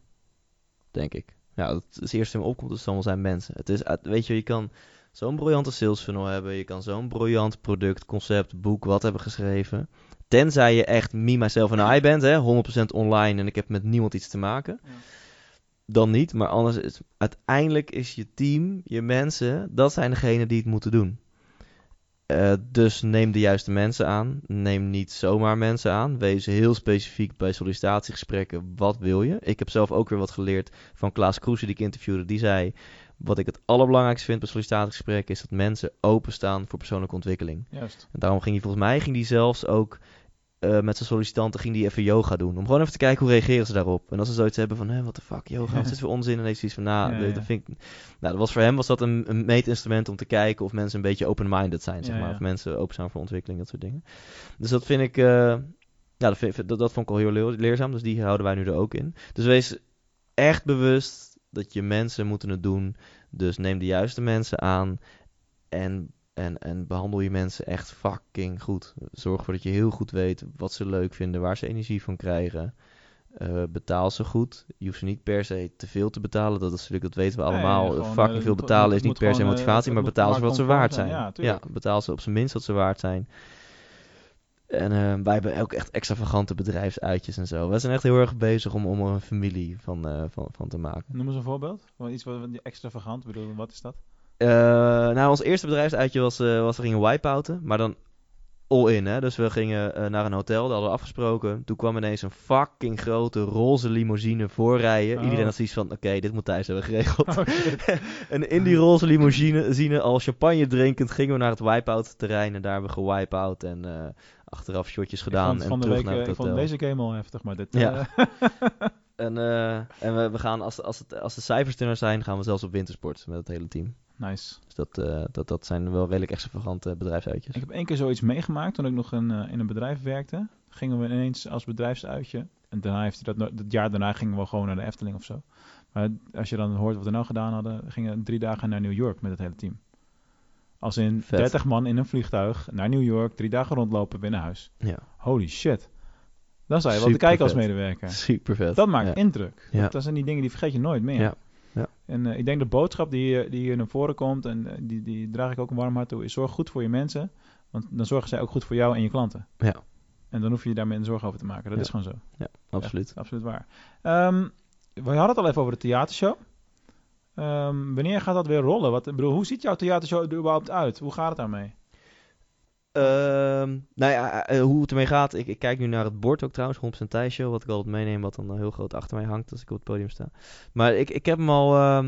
denk ik. Ja, dat is het eerste in me opkomt, dan wel zijn mensen. Het is, weet je, je kan zo'n briljante sales funnel hebben. Je kan zo'n briljant product, concept, boek, wat hebben geschreven. Tenzij je echt me, myself en I bent, hè, 100% online en ik heb met niemand iets te maken. Ja. Dan niet, maar anders is uiteindelijk is je team, je mensen, dat zijn degenen die het moeten doen. Eh, dus neem de juiste mensen aan. Neem niet zomaar mensen aan. Wees heel specifiek bij sollicitatiegesprekken. Wat wil je? Ik heb zelf ook weer wat geleerd van Klaas Kroese die ik interviewde. Die zei, wat ik het allerbelangrijkste vind bij sollicitatiegesprekken... is dat mensen openstaan voor persoonlijke ontwikkeling. Juist. En daarom ging hij volgens mij ging die zelfs ook eh, met zijn sollicitanten ging die even yoga doen. Om gewoon even te kijken hoe reageren ze daarop. En als ze zoiets hebben van, hé, wat de fuck, yoga, wat is dit voor onzin? En heeft zoiets van, nou, Ja, dat- ja. dat vind ik... Nou, dat was voor hem was dat een, een meetinstrument om te kijken of mensen een beetje open-minded zijn, zeg maar. Of mensen open zijn voor ontwikkeling, dat soort dingen. Dus dat vind ik... eh, ja, dat, vind, dat, dat vond ik al heel leer- leerzaam. Dus die houden wij nu er ook in. Dus wees echt bewust dat je mensen moeten het doen. Dus neem de juiste mensen aan. En, en, en behandel je mensen echt fucking goed. Zorg ervoor dat je heel goed weet wat ze leuk vinden, waar ze energie van krijgen. Eh, betaal ze goed. Je hoeft ze niet per se te veel te betalen. Dat, is natuurlijk, dat weten we Nee, allemaal. gewoon, fucking eh, veel betalen moet- is niet per se eh, motivatie, maar betaal ze wat ze waard zijn. zijn. Ja, betaal ze op zijn minst wat ze waard zijn. En wij hebben ook echt extravagante bedrijfsuitjes en zo. Wij zijn echt heel erg bezig om, om er een familie van, van, van te maken. Noem eens een voorbeeld. Van iets wat extravagant. Bedoel, wat is dat? Eh, nou, ons eerste bedrijfsuitje was, eh, was we gingen wipeouten, maar dan all in, hè. Dus we gingen eh, naar een hotel, dat hadden we afgesproken. Toen kwam ineens een fucking grote roze limousine voorrijden. Oh. Iedereen had zoiets van, oké, dit moet Thijs hebben geregeld. Oh, en in die roze limousine, al champagne drinkend, gingen we naar het wipeout terrein. En daar hebben we gewipeout en achteraf shotjes gedaan ik vond, en van de terug week, naar het ik hotel. vond deze game al heftig, maar dit... Ja. En, eh, en we, we gaan, als, als, het, als de cijfers er zijn, gaan we zelfs op wintersport met het hele team. nice. Dus dat, eh, dat, dat zijn wel redelijk extravagante bedrijfsuitjes. Ik heb één keer zoiets meegemaakt toen ik nog in, eh, in een bedrijf werkte. Gingen we ineens als bedrijfsuitje. En daarna heeft hij dat, dat jaar daarna gingen we gewoon naar de Efteling of zo. Maar als je dan hoort wat we nou gedaan hadden, gingen we drie dagen naar New York met het hele team. Als in Vet. 30 man in een vliegtuig naar New York, drie dagen rondlopen, naar huis. Ja, Holy shit. Dan zou je wel te kijken als medewerker. super vet. Dat maakt ja. indruk. Ja. Dat zijn die dingen die vergeet je nooit meer. Ja. Ja. En eh, ik denk de boodschap die, hier- die hier naar voren komt, en eh, die, die draag ik ook een warm hart toe, is zorg goed voor je mensen. Want dan zorgen zij ook goed voor jou en je klanten. Ja. En dan hoef je je daar minder zorgen over te maken. Dat Ja. is gewoon zo. Ja, absoluut. Echt, absoluut waar. Ehm, we hadden het al even over de theatershow. Ehm, wanneer gaat dat weer rollen? Wat, bedoel, hoe ziet jouw theatershow er überhaupt uit? Hoe gaat het daarmee? Ehm, nou ja, eh, hoe het ermee gaat. Ik, ik kijk nu naar het bord ook trouwens, 100% Thijs Show. Wat ik altijd meeneem, wat dan eh, heel groot achter mij hangt als ik op het podium sta. Maar ik, ik heb hem al... ehm,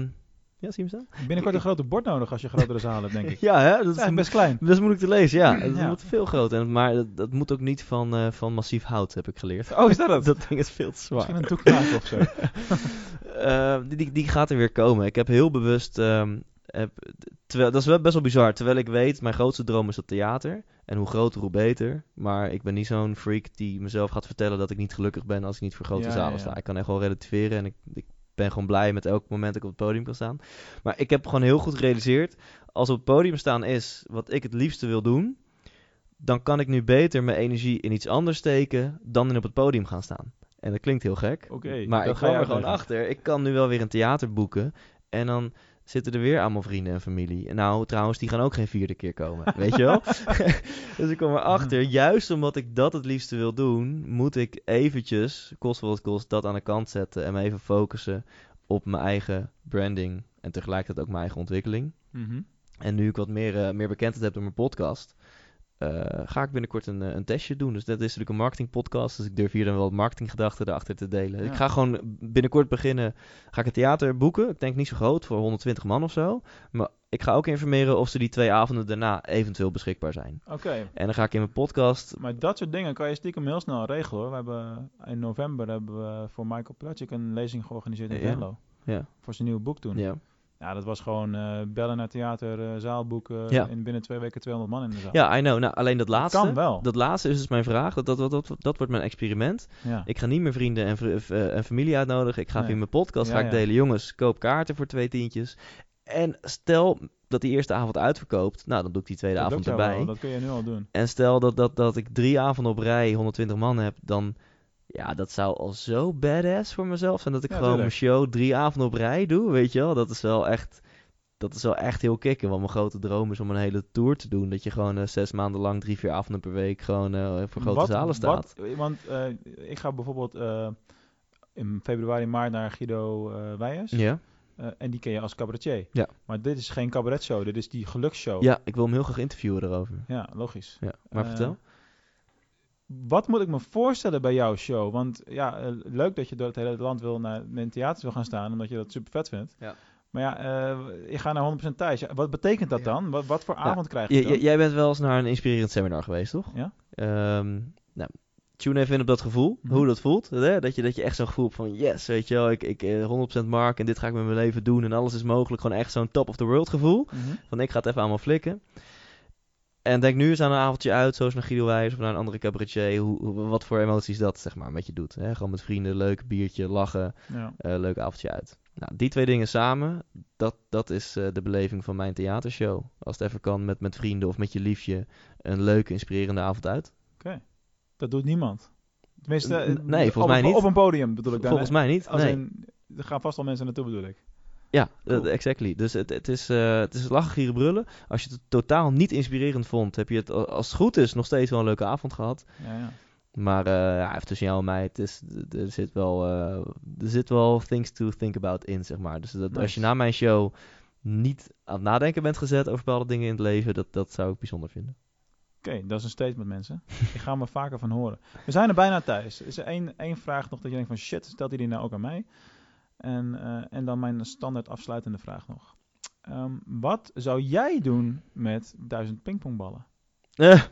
Ja, zie je hem staan? Binnenkort een groter bord nodig als je grotere zaal hebt, denk ik. Ja, hè? Dat Dat is best klein. dat is moeilijk te lezen, ja. Ja. moet veel groter. En, maar dat, dat moet ook niet van, eh, van massief hout, heb ik geleerd. Oh, is dat het? Dat ding is veel te zwaar. Misschien een toeknaak of zo. Eh, die, die, die gaat er weer komen. Ik heb heel bewust. ehm, heb, terwijl, dat is wel best wel bizar. Terwijl ik weet, mijn grootste droom is het theater. En hoe groter, hoe beter. Maar ik ben niet zo'n freak die mezelf gaat vertellen dat ik niet gelukkig ben als ik niet voor grote Ja, zalen ja, ja. sta. Ik kan echt wel relativeren en ik, ik ben gewoon blij met elk moment dat ik op het podium kan staan. Maar ik heb gewoon heel goed gerealiseerd, als op het podium staan is wat ik het liefste wil doen, dan kan ik nu beter mijn energie in iets anders steken dan in op het podium gaan staan. En dat klinkt heel gek. Maar ik ga kwam er gewoon achter. Ik kan nu wel weer een theater boeken. En dan zitten er weer allemaal vrienden en familie. Nou, trouwens, die gaan ook geen vierde keer komen. Weet je wel? dus ik kom erachter, juist omdat ik dat het liefste wil doen, moet ik eventjes, kost wat het kost, dat aan de kant zetten. En me even focussen op mijn eigen branding. En tegelijkertijd ook mijn eigen ontwikkeling. Mhm. En nu ik wat meer, eh, meer bekendheid heb door mijn podcast, eh, ga ik binnenkort een, eh, een testje doen. Dus dat is natuurlijk een marketingpodcast. Dus ik durf hier dan wel marketinggedachten erachter te delen. Ja. Ik ga gewoon binnenkort beginnen. Ga ik een theater boeken. Ik denk niet zo groot, voor 120 man of zo. Maar ik ga ook informeren of ze die twee avonden daarna eventueel beschikbaar zijn. Oké, En dan ga ik in mijn podcast. maar dat soort dingen kan je stiekem heel snel regelen hoor. We hebben, in november hebben we voor Michael Platschik een lezing georganiseerd in Ja. Venlo. Ja, Voor zijn nieuwe boek toen. ja. Ja, dat was gewoon eh, bellen naar theater, eh, zaal boeken. Ja. En binnen twee weken 200 man in de zaal. ja, I know. Nou, alleen dat laatste. kan wel. Dat laatste is dus mijn vraag. Dat, dat, dat, dat, dat wordt mijn experiment. ja. Ik ga niet meer vrienden en, v- eh, en familie uitnodigen. Ik ga Nee. via mijn podcast Ja, ga ik delen. Jongens, koop kaarten voor twee tientjes. En stel dat die eerste avond uitverkoopt. Nou, dan doe ik die tweede dat avond erbij. wel, Dat kun je nu al doen. En stel dat, dat, dat ik drie avonden op rij 120 man heb. Dan, ja, dat zou al zo badass voor mezelf zijn. Dat ik Ja, gewoon mijn show drie avonden op rij doe. Weet je wel, dat is wel echt... Dat is wel echt heel kicken. Want mijn grote droom is om een hele tour te doen. Dat je gewoon eh, zes maanden lang, drie, vier avonden per week... gewoon eh, voor grote Wat- zalen staat. wat- want eh, ik ga bijvoorbeeld in februari, maart naar Guido Weijers. Ja? En die ken je als cabaretier. Ja. Maar dit is geen cabaretshow, dit is die geluksshow. ja, ik wil hem heel graag interviewen erover. Ja, logisch. Ja, maar vertel. Wat moet ik me voorstellen bij jouw show? Want ja, eh, leuk dat je door het hele land wil naar in theaters wil gaan staan, omdat je dat super vet vindt. Ja. Maar ja, eh je gaat naar 100% thuis. Wat betekent dat Ja. dan? Wat, wat voor avond krijg je dan? jij bent wel eens naar een inspirerend seminar geweest, toch? Ja. Ehm, nou, tune even in op dat gevoel, Mhm. hoe dat voelt. Hè? Dat, je, dat je echt zo'n gevoel hebt van, yes, weet je wel, ik, ik eh, 100% mark en dit ga ik met mijn leven doen en alles is mogelijk. Gewoon echt zo'n top of the world gevoel. Mhm. Van, ik ga het even allemaal flikken. En denk nu eens aan een avondje uit, zoals naar Guido Wijs of naar een andere cabaretier. Hoe, hoe- wat voor emoties dat, zeg maar, met je doet. Hè? Gewoon met vrienden, leuk biertje, lachen. Ja. eh, leuk avondje uit. Nou, die twee dingen samen, dat, dat is eh, de beleving van mijn theatershow. Als het even kan met, met vrienden of met je liefje, een leuke, inspirerende avond uit. Dat doet niemand. Tenminste, eh, nee, volgens op, mij niet. Op een podium bedoel ik dan. Volgens mij niet. Als nee. in, er gaan vast wel mensen naartoe bedoel ik. Ja, Cool. eh, exactly. Dus het, het, is, eh het is lachen, gieren, brullen. Als je het totaal niet inspirerend vond, heb je het, als het goed is, nog steeds wel een leuke avond gehad. Ja, ja. Maar eh, ja, tussen jou en mij, het is, er, zit wel, er zit wel things to think about in, zeg maar. Dus dat, als je na mijn show niet aan het nadenken bent gezet over bepaalde dingen in het leven, dat, dat zou ik bijzonder vinden. Oké, dat is een statement mensen. ik ga me vaker van horen. We zijn er bijna thuis. Is er één, één vraag nog dat je denkt van shit, stelt hij die nou ook aan mij? En, eh, en dan mijn standaard afsluitende vraag nog. Ehm, wat zou jij doen met duizend pingpongballen? Eh,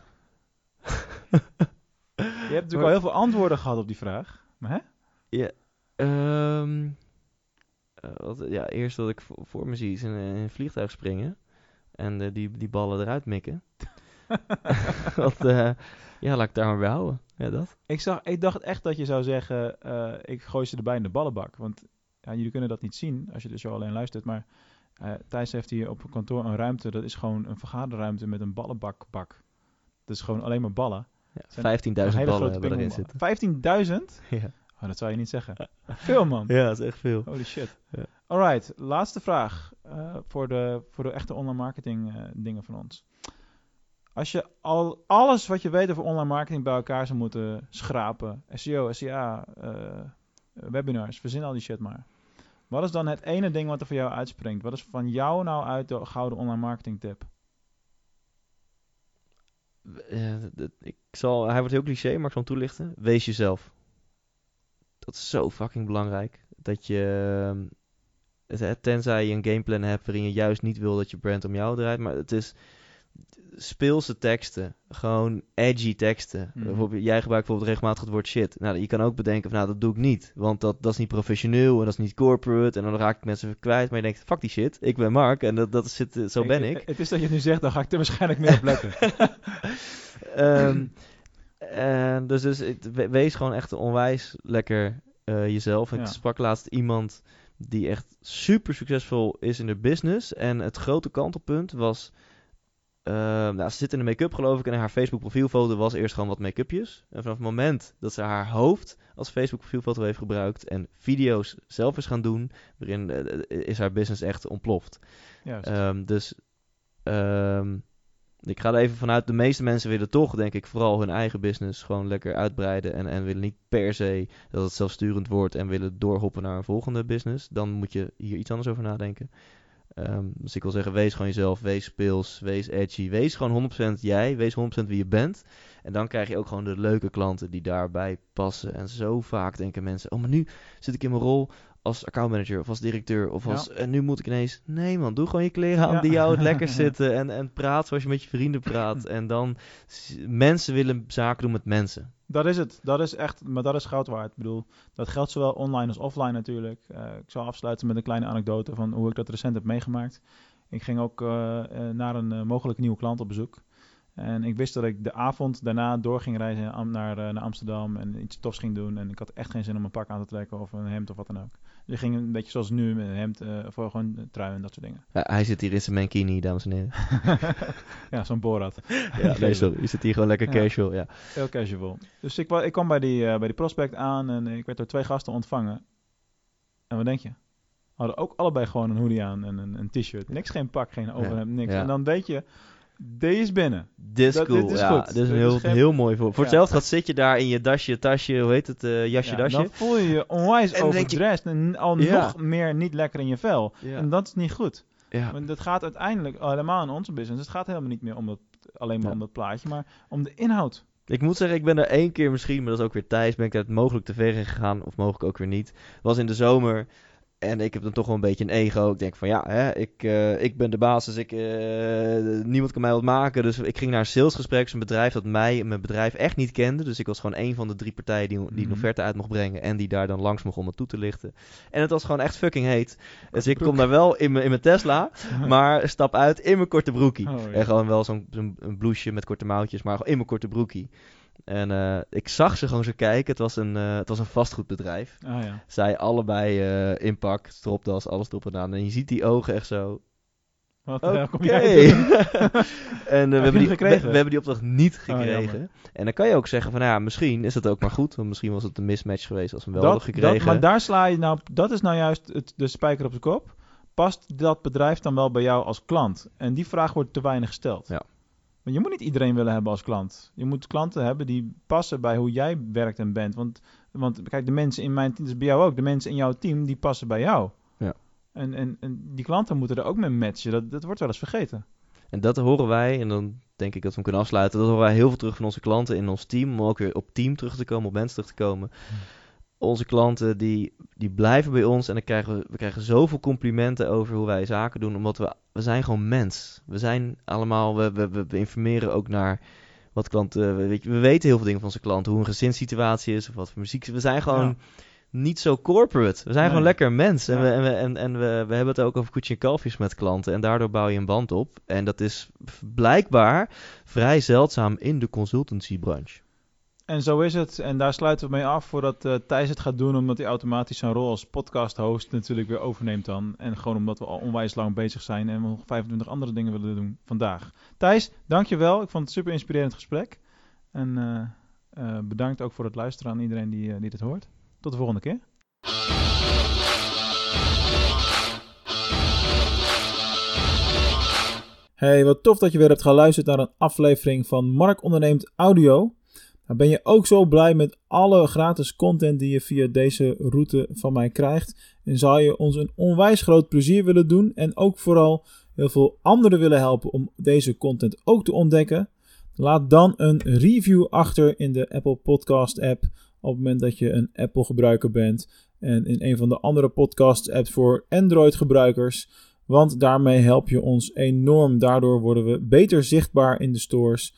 Je hebt natuurlijk al heel veel antwoorden gehad op die vraag. Maar hè? ehm, eh, wat, ja, eerst wat ik voor, voor me zie is een, een vliegtuig springen en die, die ballen eruit mikken. wat, ja, laat ik daar maar bij houden. Ja, dat. Ik, zag, ik dacht echt dat je zou zeggen, ik gooi ze erbij in de ballenbak. Want ja, jullie kunnen dat niet zien als je de show alleen luistert. Maar eh, Thijs heeft hier op kantoor een ruimte. Dat is gewoon een vergaderruimte met een ballenbakbak. Dat is gewoon alleen maar ballen. Ja, Zijn 15.000 Een hele ballen hebben erin zitten. pingpongballen. 15.000? Ja. Oh, dat zou je niet zeggen. Veel man. ja, dat is echt veel. Holy shit. Ja. Alright, laatste vraag eh, voor, de, voor de echte online marketing eh, dingen van ons. Als je al alles wat je weet over online marketing bij elkaar zou moeten schrapen, SEO, SEA, webinars, verzin al die shit maar. Wat is dan het ene ding wat er voor jou uitspringt? Wat is van jou nou uit de gouden online marketing tip? Eh, ik zal, hij wordt heel cliché, maar ik zal hem toelichten. Wees jezelf. Dat is zo fucking belangrijk. Dat je, ehm, tenzij je een gameplan hebt waarin je juist niet wil dat je brand om jou draait, maar het is speelse teksten, gewoon edgy teksten. Mhm. Bijvoorbeeld, jij gebruikt bijvoorbeeld regelmatig het woord shit. Nou, je kan ook bedenken van, nou, dat doe ik niet, want dat, dat is niet professioneel en dat is niet corporate en dan raak ik mensen kwijt. Maar je denkt, fuck die shit, ik ben Mark en dat, dat zit, zo ben ik. Het is dat je het nu zegt, dan ga ik er waarschijnlijk meer op letten. Ehm, en dus, dus we- wees gewoon echt onwijs lekker eh, jezelf. Ik Ja. sprak laatst iemand die echt super succesvol is in de business. En het grote kantelpunt was... ehm, nou, ze zit in de make-up geloof ik en haar Facebook profielfoto was eerst gewoon wat make-upjes. En vanaf het moment dat ze haar hoofd als Facebook profielfoto heeft gebruikt en video's zelf is gaan doen, waarin eh, is haar business echt ontploft. Ehm, dus ehm, ik ga er even vanuit, de meeste mensen willen toch, denk ik, vooral hun eigen business gewoon lekker uitbreiden. En, en willen niet per se dat het zelfsturend wordt en willen doorhoppen naar een volgende business. Dan moet je hier iets anders over nadenken. Ehm, dus ik wil zeggen, wees gewoon jezelf, wees speels, wees edgy. Wees gewoon 100% jij, wees 100% wie je bent. En dan krijg je ook gewoon de leuke klanten die daarbij passen. En zo vaak denken mensen, oh maar nu zit ik in mijn rol als accountmanager of als directeur of Ja. als... En nu moet ik ineens... Nee man, doe gewoon je kleren aan Ja. die jou het lekker zitten. En, en praat zoals je met je vrienden praat. En dan... Mensen willen zaken doen met mensen. Dat is het. Dat is echt, maar dat is goud waard. Ik bedoel, dat geldt zowel online als offline natuurlijk. Eh, ik zal afsluiten met een kleine anekdote van hoe ik dat recent heb meegemaakt. Ik ging ook eh, eh, naar een mogelijke nieuwe klant op bezoek. En ik wist dat ik de avond daarna door ging reizen naar, naar Amsterdam en iets tofs ging doen. En ik had echt geen zin om een pak aan te trekken of een hemd of wat dan ook. Dus ik ging een beetje zoals nu met een hemd eh, voor gewoon trui en dat soort dingen. Ja, hij zit hier in zijn mankini, dames en heren. ja, zo'n Borat. Ja, nee, sorry. Je zit hier gewoon lekker casual, ja. Heel casual. Dus ik, ik kwam bij die, eh, bij die prospect aan en ik werd door twee gasten ontvangen. En wat denk je? Hadden ook allebei gewoon een hoodie aan en een, een t-shirt. Niks, geen pak, geen overhemd, niks. En dan weet je, deze is binnen. Dit is Dat- cool. dit is ja, goed. Dit is een Dit heel, is geen- heel mooi voor. Voor Ja. hetzelfde gaat zit je daar in je dasje, tasje, hoe heet het, eh, jasje, Ja, dasje. dan voel je je onwijs En denk je- overdressed en al Ja. nog meer niet lekker in je vel. Ja. En dat is niet goed. Ja. Want het gaat uiteindelijk, al helemaal in onze business, het gaat helemaal niet meer om dat, alleen maar Ja. om dat plaatje, maar om de inhoud. Ik moet zeggen, ik ben er één keer misschien, maar dat is ook weer Thijs, ben ik het mogelijk te ver gegaan, of mogelijk ook weer niet. Was in de zomer en ik heb dan toch wel een beetje een ego. Ik denk van ja, hè, ik, eh, ik ben de baas, dus ik, eh, niemand kan mij wat maken. Dus ik ging naar een salesgesprek, een bedrijf dat mij en mijn bedrijf echt niet kende. Dus ik was gewoon één van de drie partijen die, die Mhm. een offerte uit mocht brengen en die daar dan langs mocht om het toe te lichten. En het was gewoon echt fucking heet. Dus ik kom daar wel in mijn in mijn Tesla, maar stap uit in mijn korte broekie. Oh, ja. En gewoon wel zo'n zo'n een blouseje met korte mouwtjes, maar gewoon in mijn korte broekie. En eh, ik zag ze gewoon zo kijken. Het was een, eh, het was een vastgoedbedrijf. Ah ja. Zij allebei eh inpak, stropdas, alles erop en aan. En je ziet die ogen echt zo. Wat kom jij en we, hebben die, we, hebben die opdracht niet Oh, gekregen. en dan kan je ook zeggen van, nou ja, misschien is het ook maar goed. Want misschien was het een mismatch geweest als we hem wel hadden gekregen. maar daar sla je nou, dat is nou juist het, de spijker op de kop. Past dat bedrijf dan wel bij jou als klant? En die vraag wordt te weinig gesteld. Ja. Want je moet niet iedereen willen hebben als klant. Je moet klanten hebben die passen bij hoe jij werkt en bent. Want, want kijk, de mensen in mijn team, dus bij jou ook, de mensen in jouw team, die passen bij jou. Ja. En, en, en die klanten moeten er ook mee matchen. Dat, dat wordt wel eens vergeten. En dat horen wij, en dan denk ik dat we hem kunnen afsluiten. Dat horen wij heel veel terug van onze klanten in ons team. Om ook weer op team terug te komen, op mensen terug te komen. Onze klanten die, die blijven bij ons en dan krijgen we, we krijgen zoveel complimenten over hoe wij zaken doen. Omdat we, we zijn gewoon mens. We zijn allemaal, we, we, informeren ook naar wat klanten, we, we weten heel veel dingen van onze klanten. Hoe een gezinssituatie is of wat voor muziek. We zijn gewoon Ja. niet zo corporate. We zijn Nee. gewoon lekker mens. En, Ja. we, en, we, en, en we, we hebben het ook over koetje en kalfjes met klanten. En daardoor bouw je een band op. En dat is blijkbaar vrij zeldzaam in de consultancybranche. En zo is het. En daar sluiten we mee af voordat eh, Thijs het gaat doen. Omdat hij automatisch zijn rol als podcast-host natuurlijk weer overneemt dan. En gewoon omdat we al onwijs lang bezig zijn en we nog 25 andere dingen willen doen vandaag. Thijs, dankjewel. Ik vond het super inspirerend gesprek. En eh, eh, bedankt ook voor het luisteren aan iedereen die, die dit hoort. Tot de volgende keer. Hey, wat tof dat je weer hebt geluisterd naar een aflevering van Mark Onderneemt Audio. Nou, ben je ook zo blij met alle gratis content die je via deze route van mij krijgt? En zou je ons een onwijs groot plezier willen doen en ook vooral heel veel anderen willen helpen om deze content ook te ontdekken? Laat dan een review achter in de Apple Podcast app op het moment dat je een Apple gebruiker bent en in een van de andere podcast apps voor Android gebruikers. Want daarmee help je ons enorm. Daardoor worden we beter zichtbaar in de stores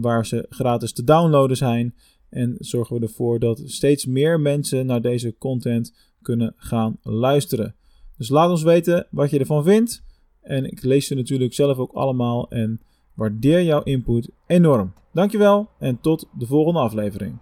waar ze gratis te downloaden zijn. En zorgen we ervoor dat steeds meer mensen naar deze content kunnen gaan luisteren. Dus laat ons weten wat je ervan vindt. En ik lees ze natuurlijk zelf ook allemaal en waardeer jouw input enorm. Dankjewel en tot de volgende aflevering.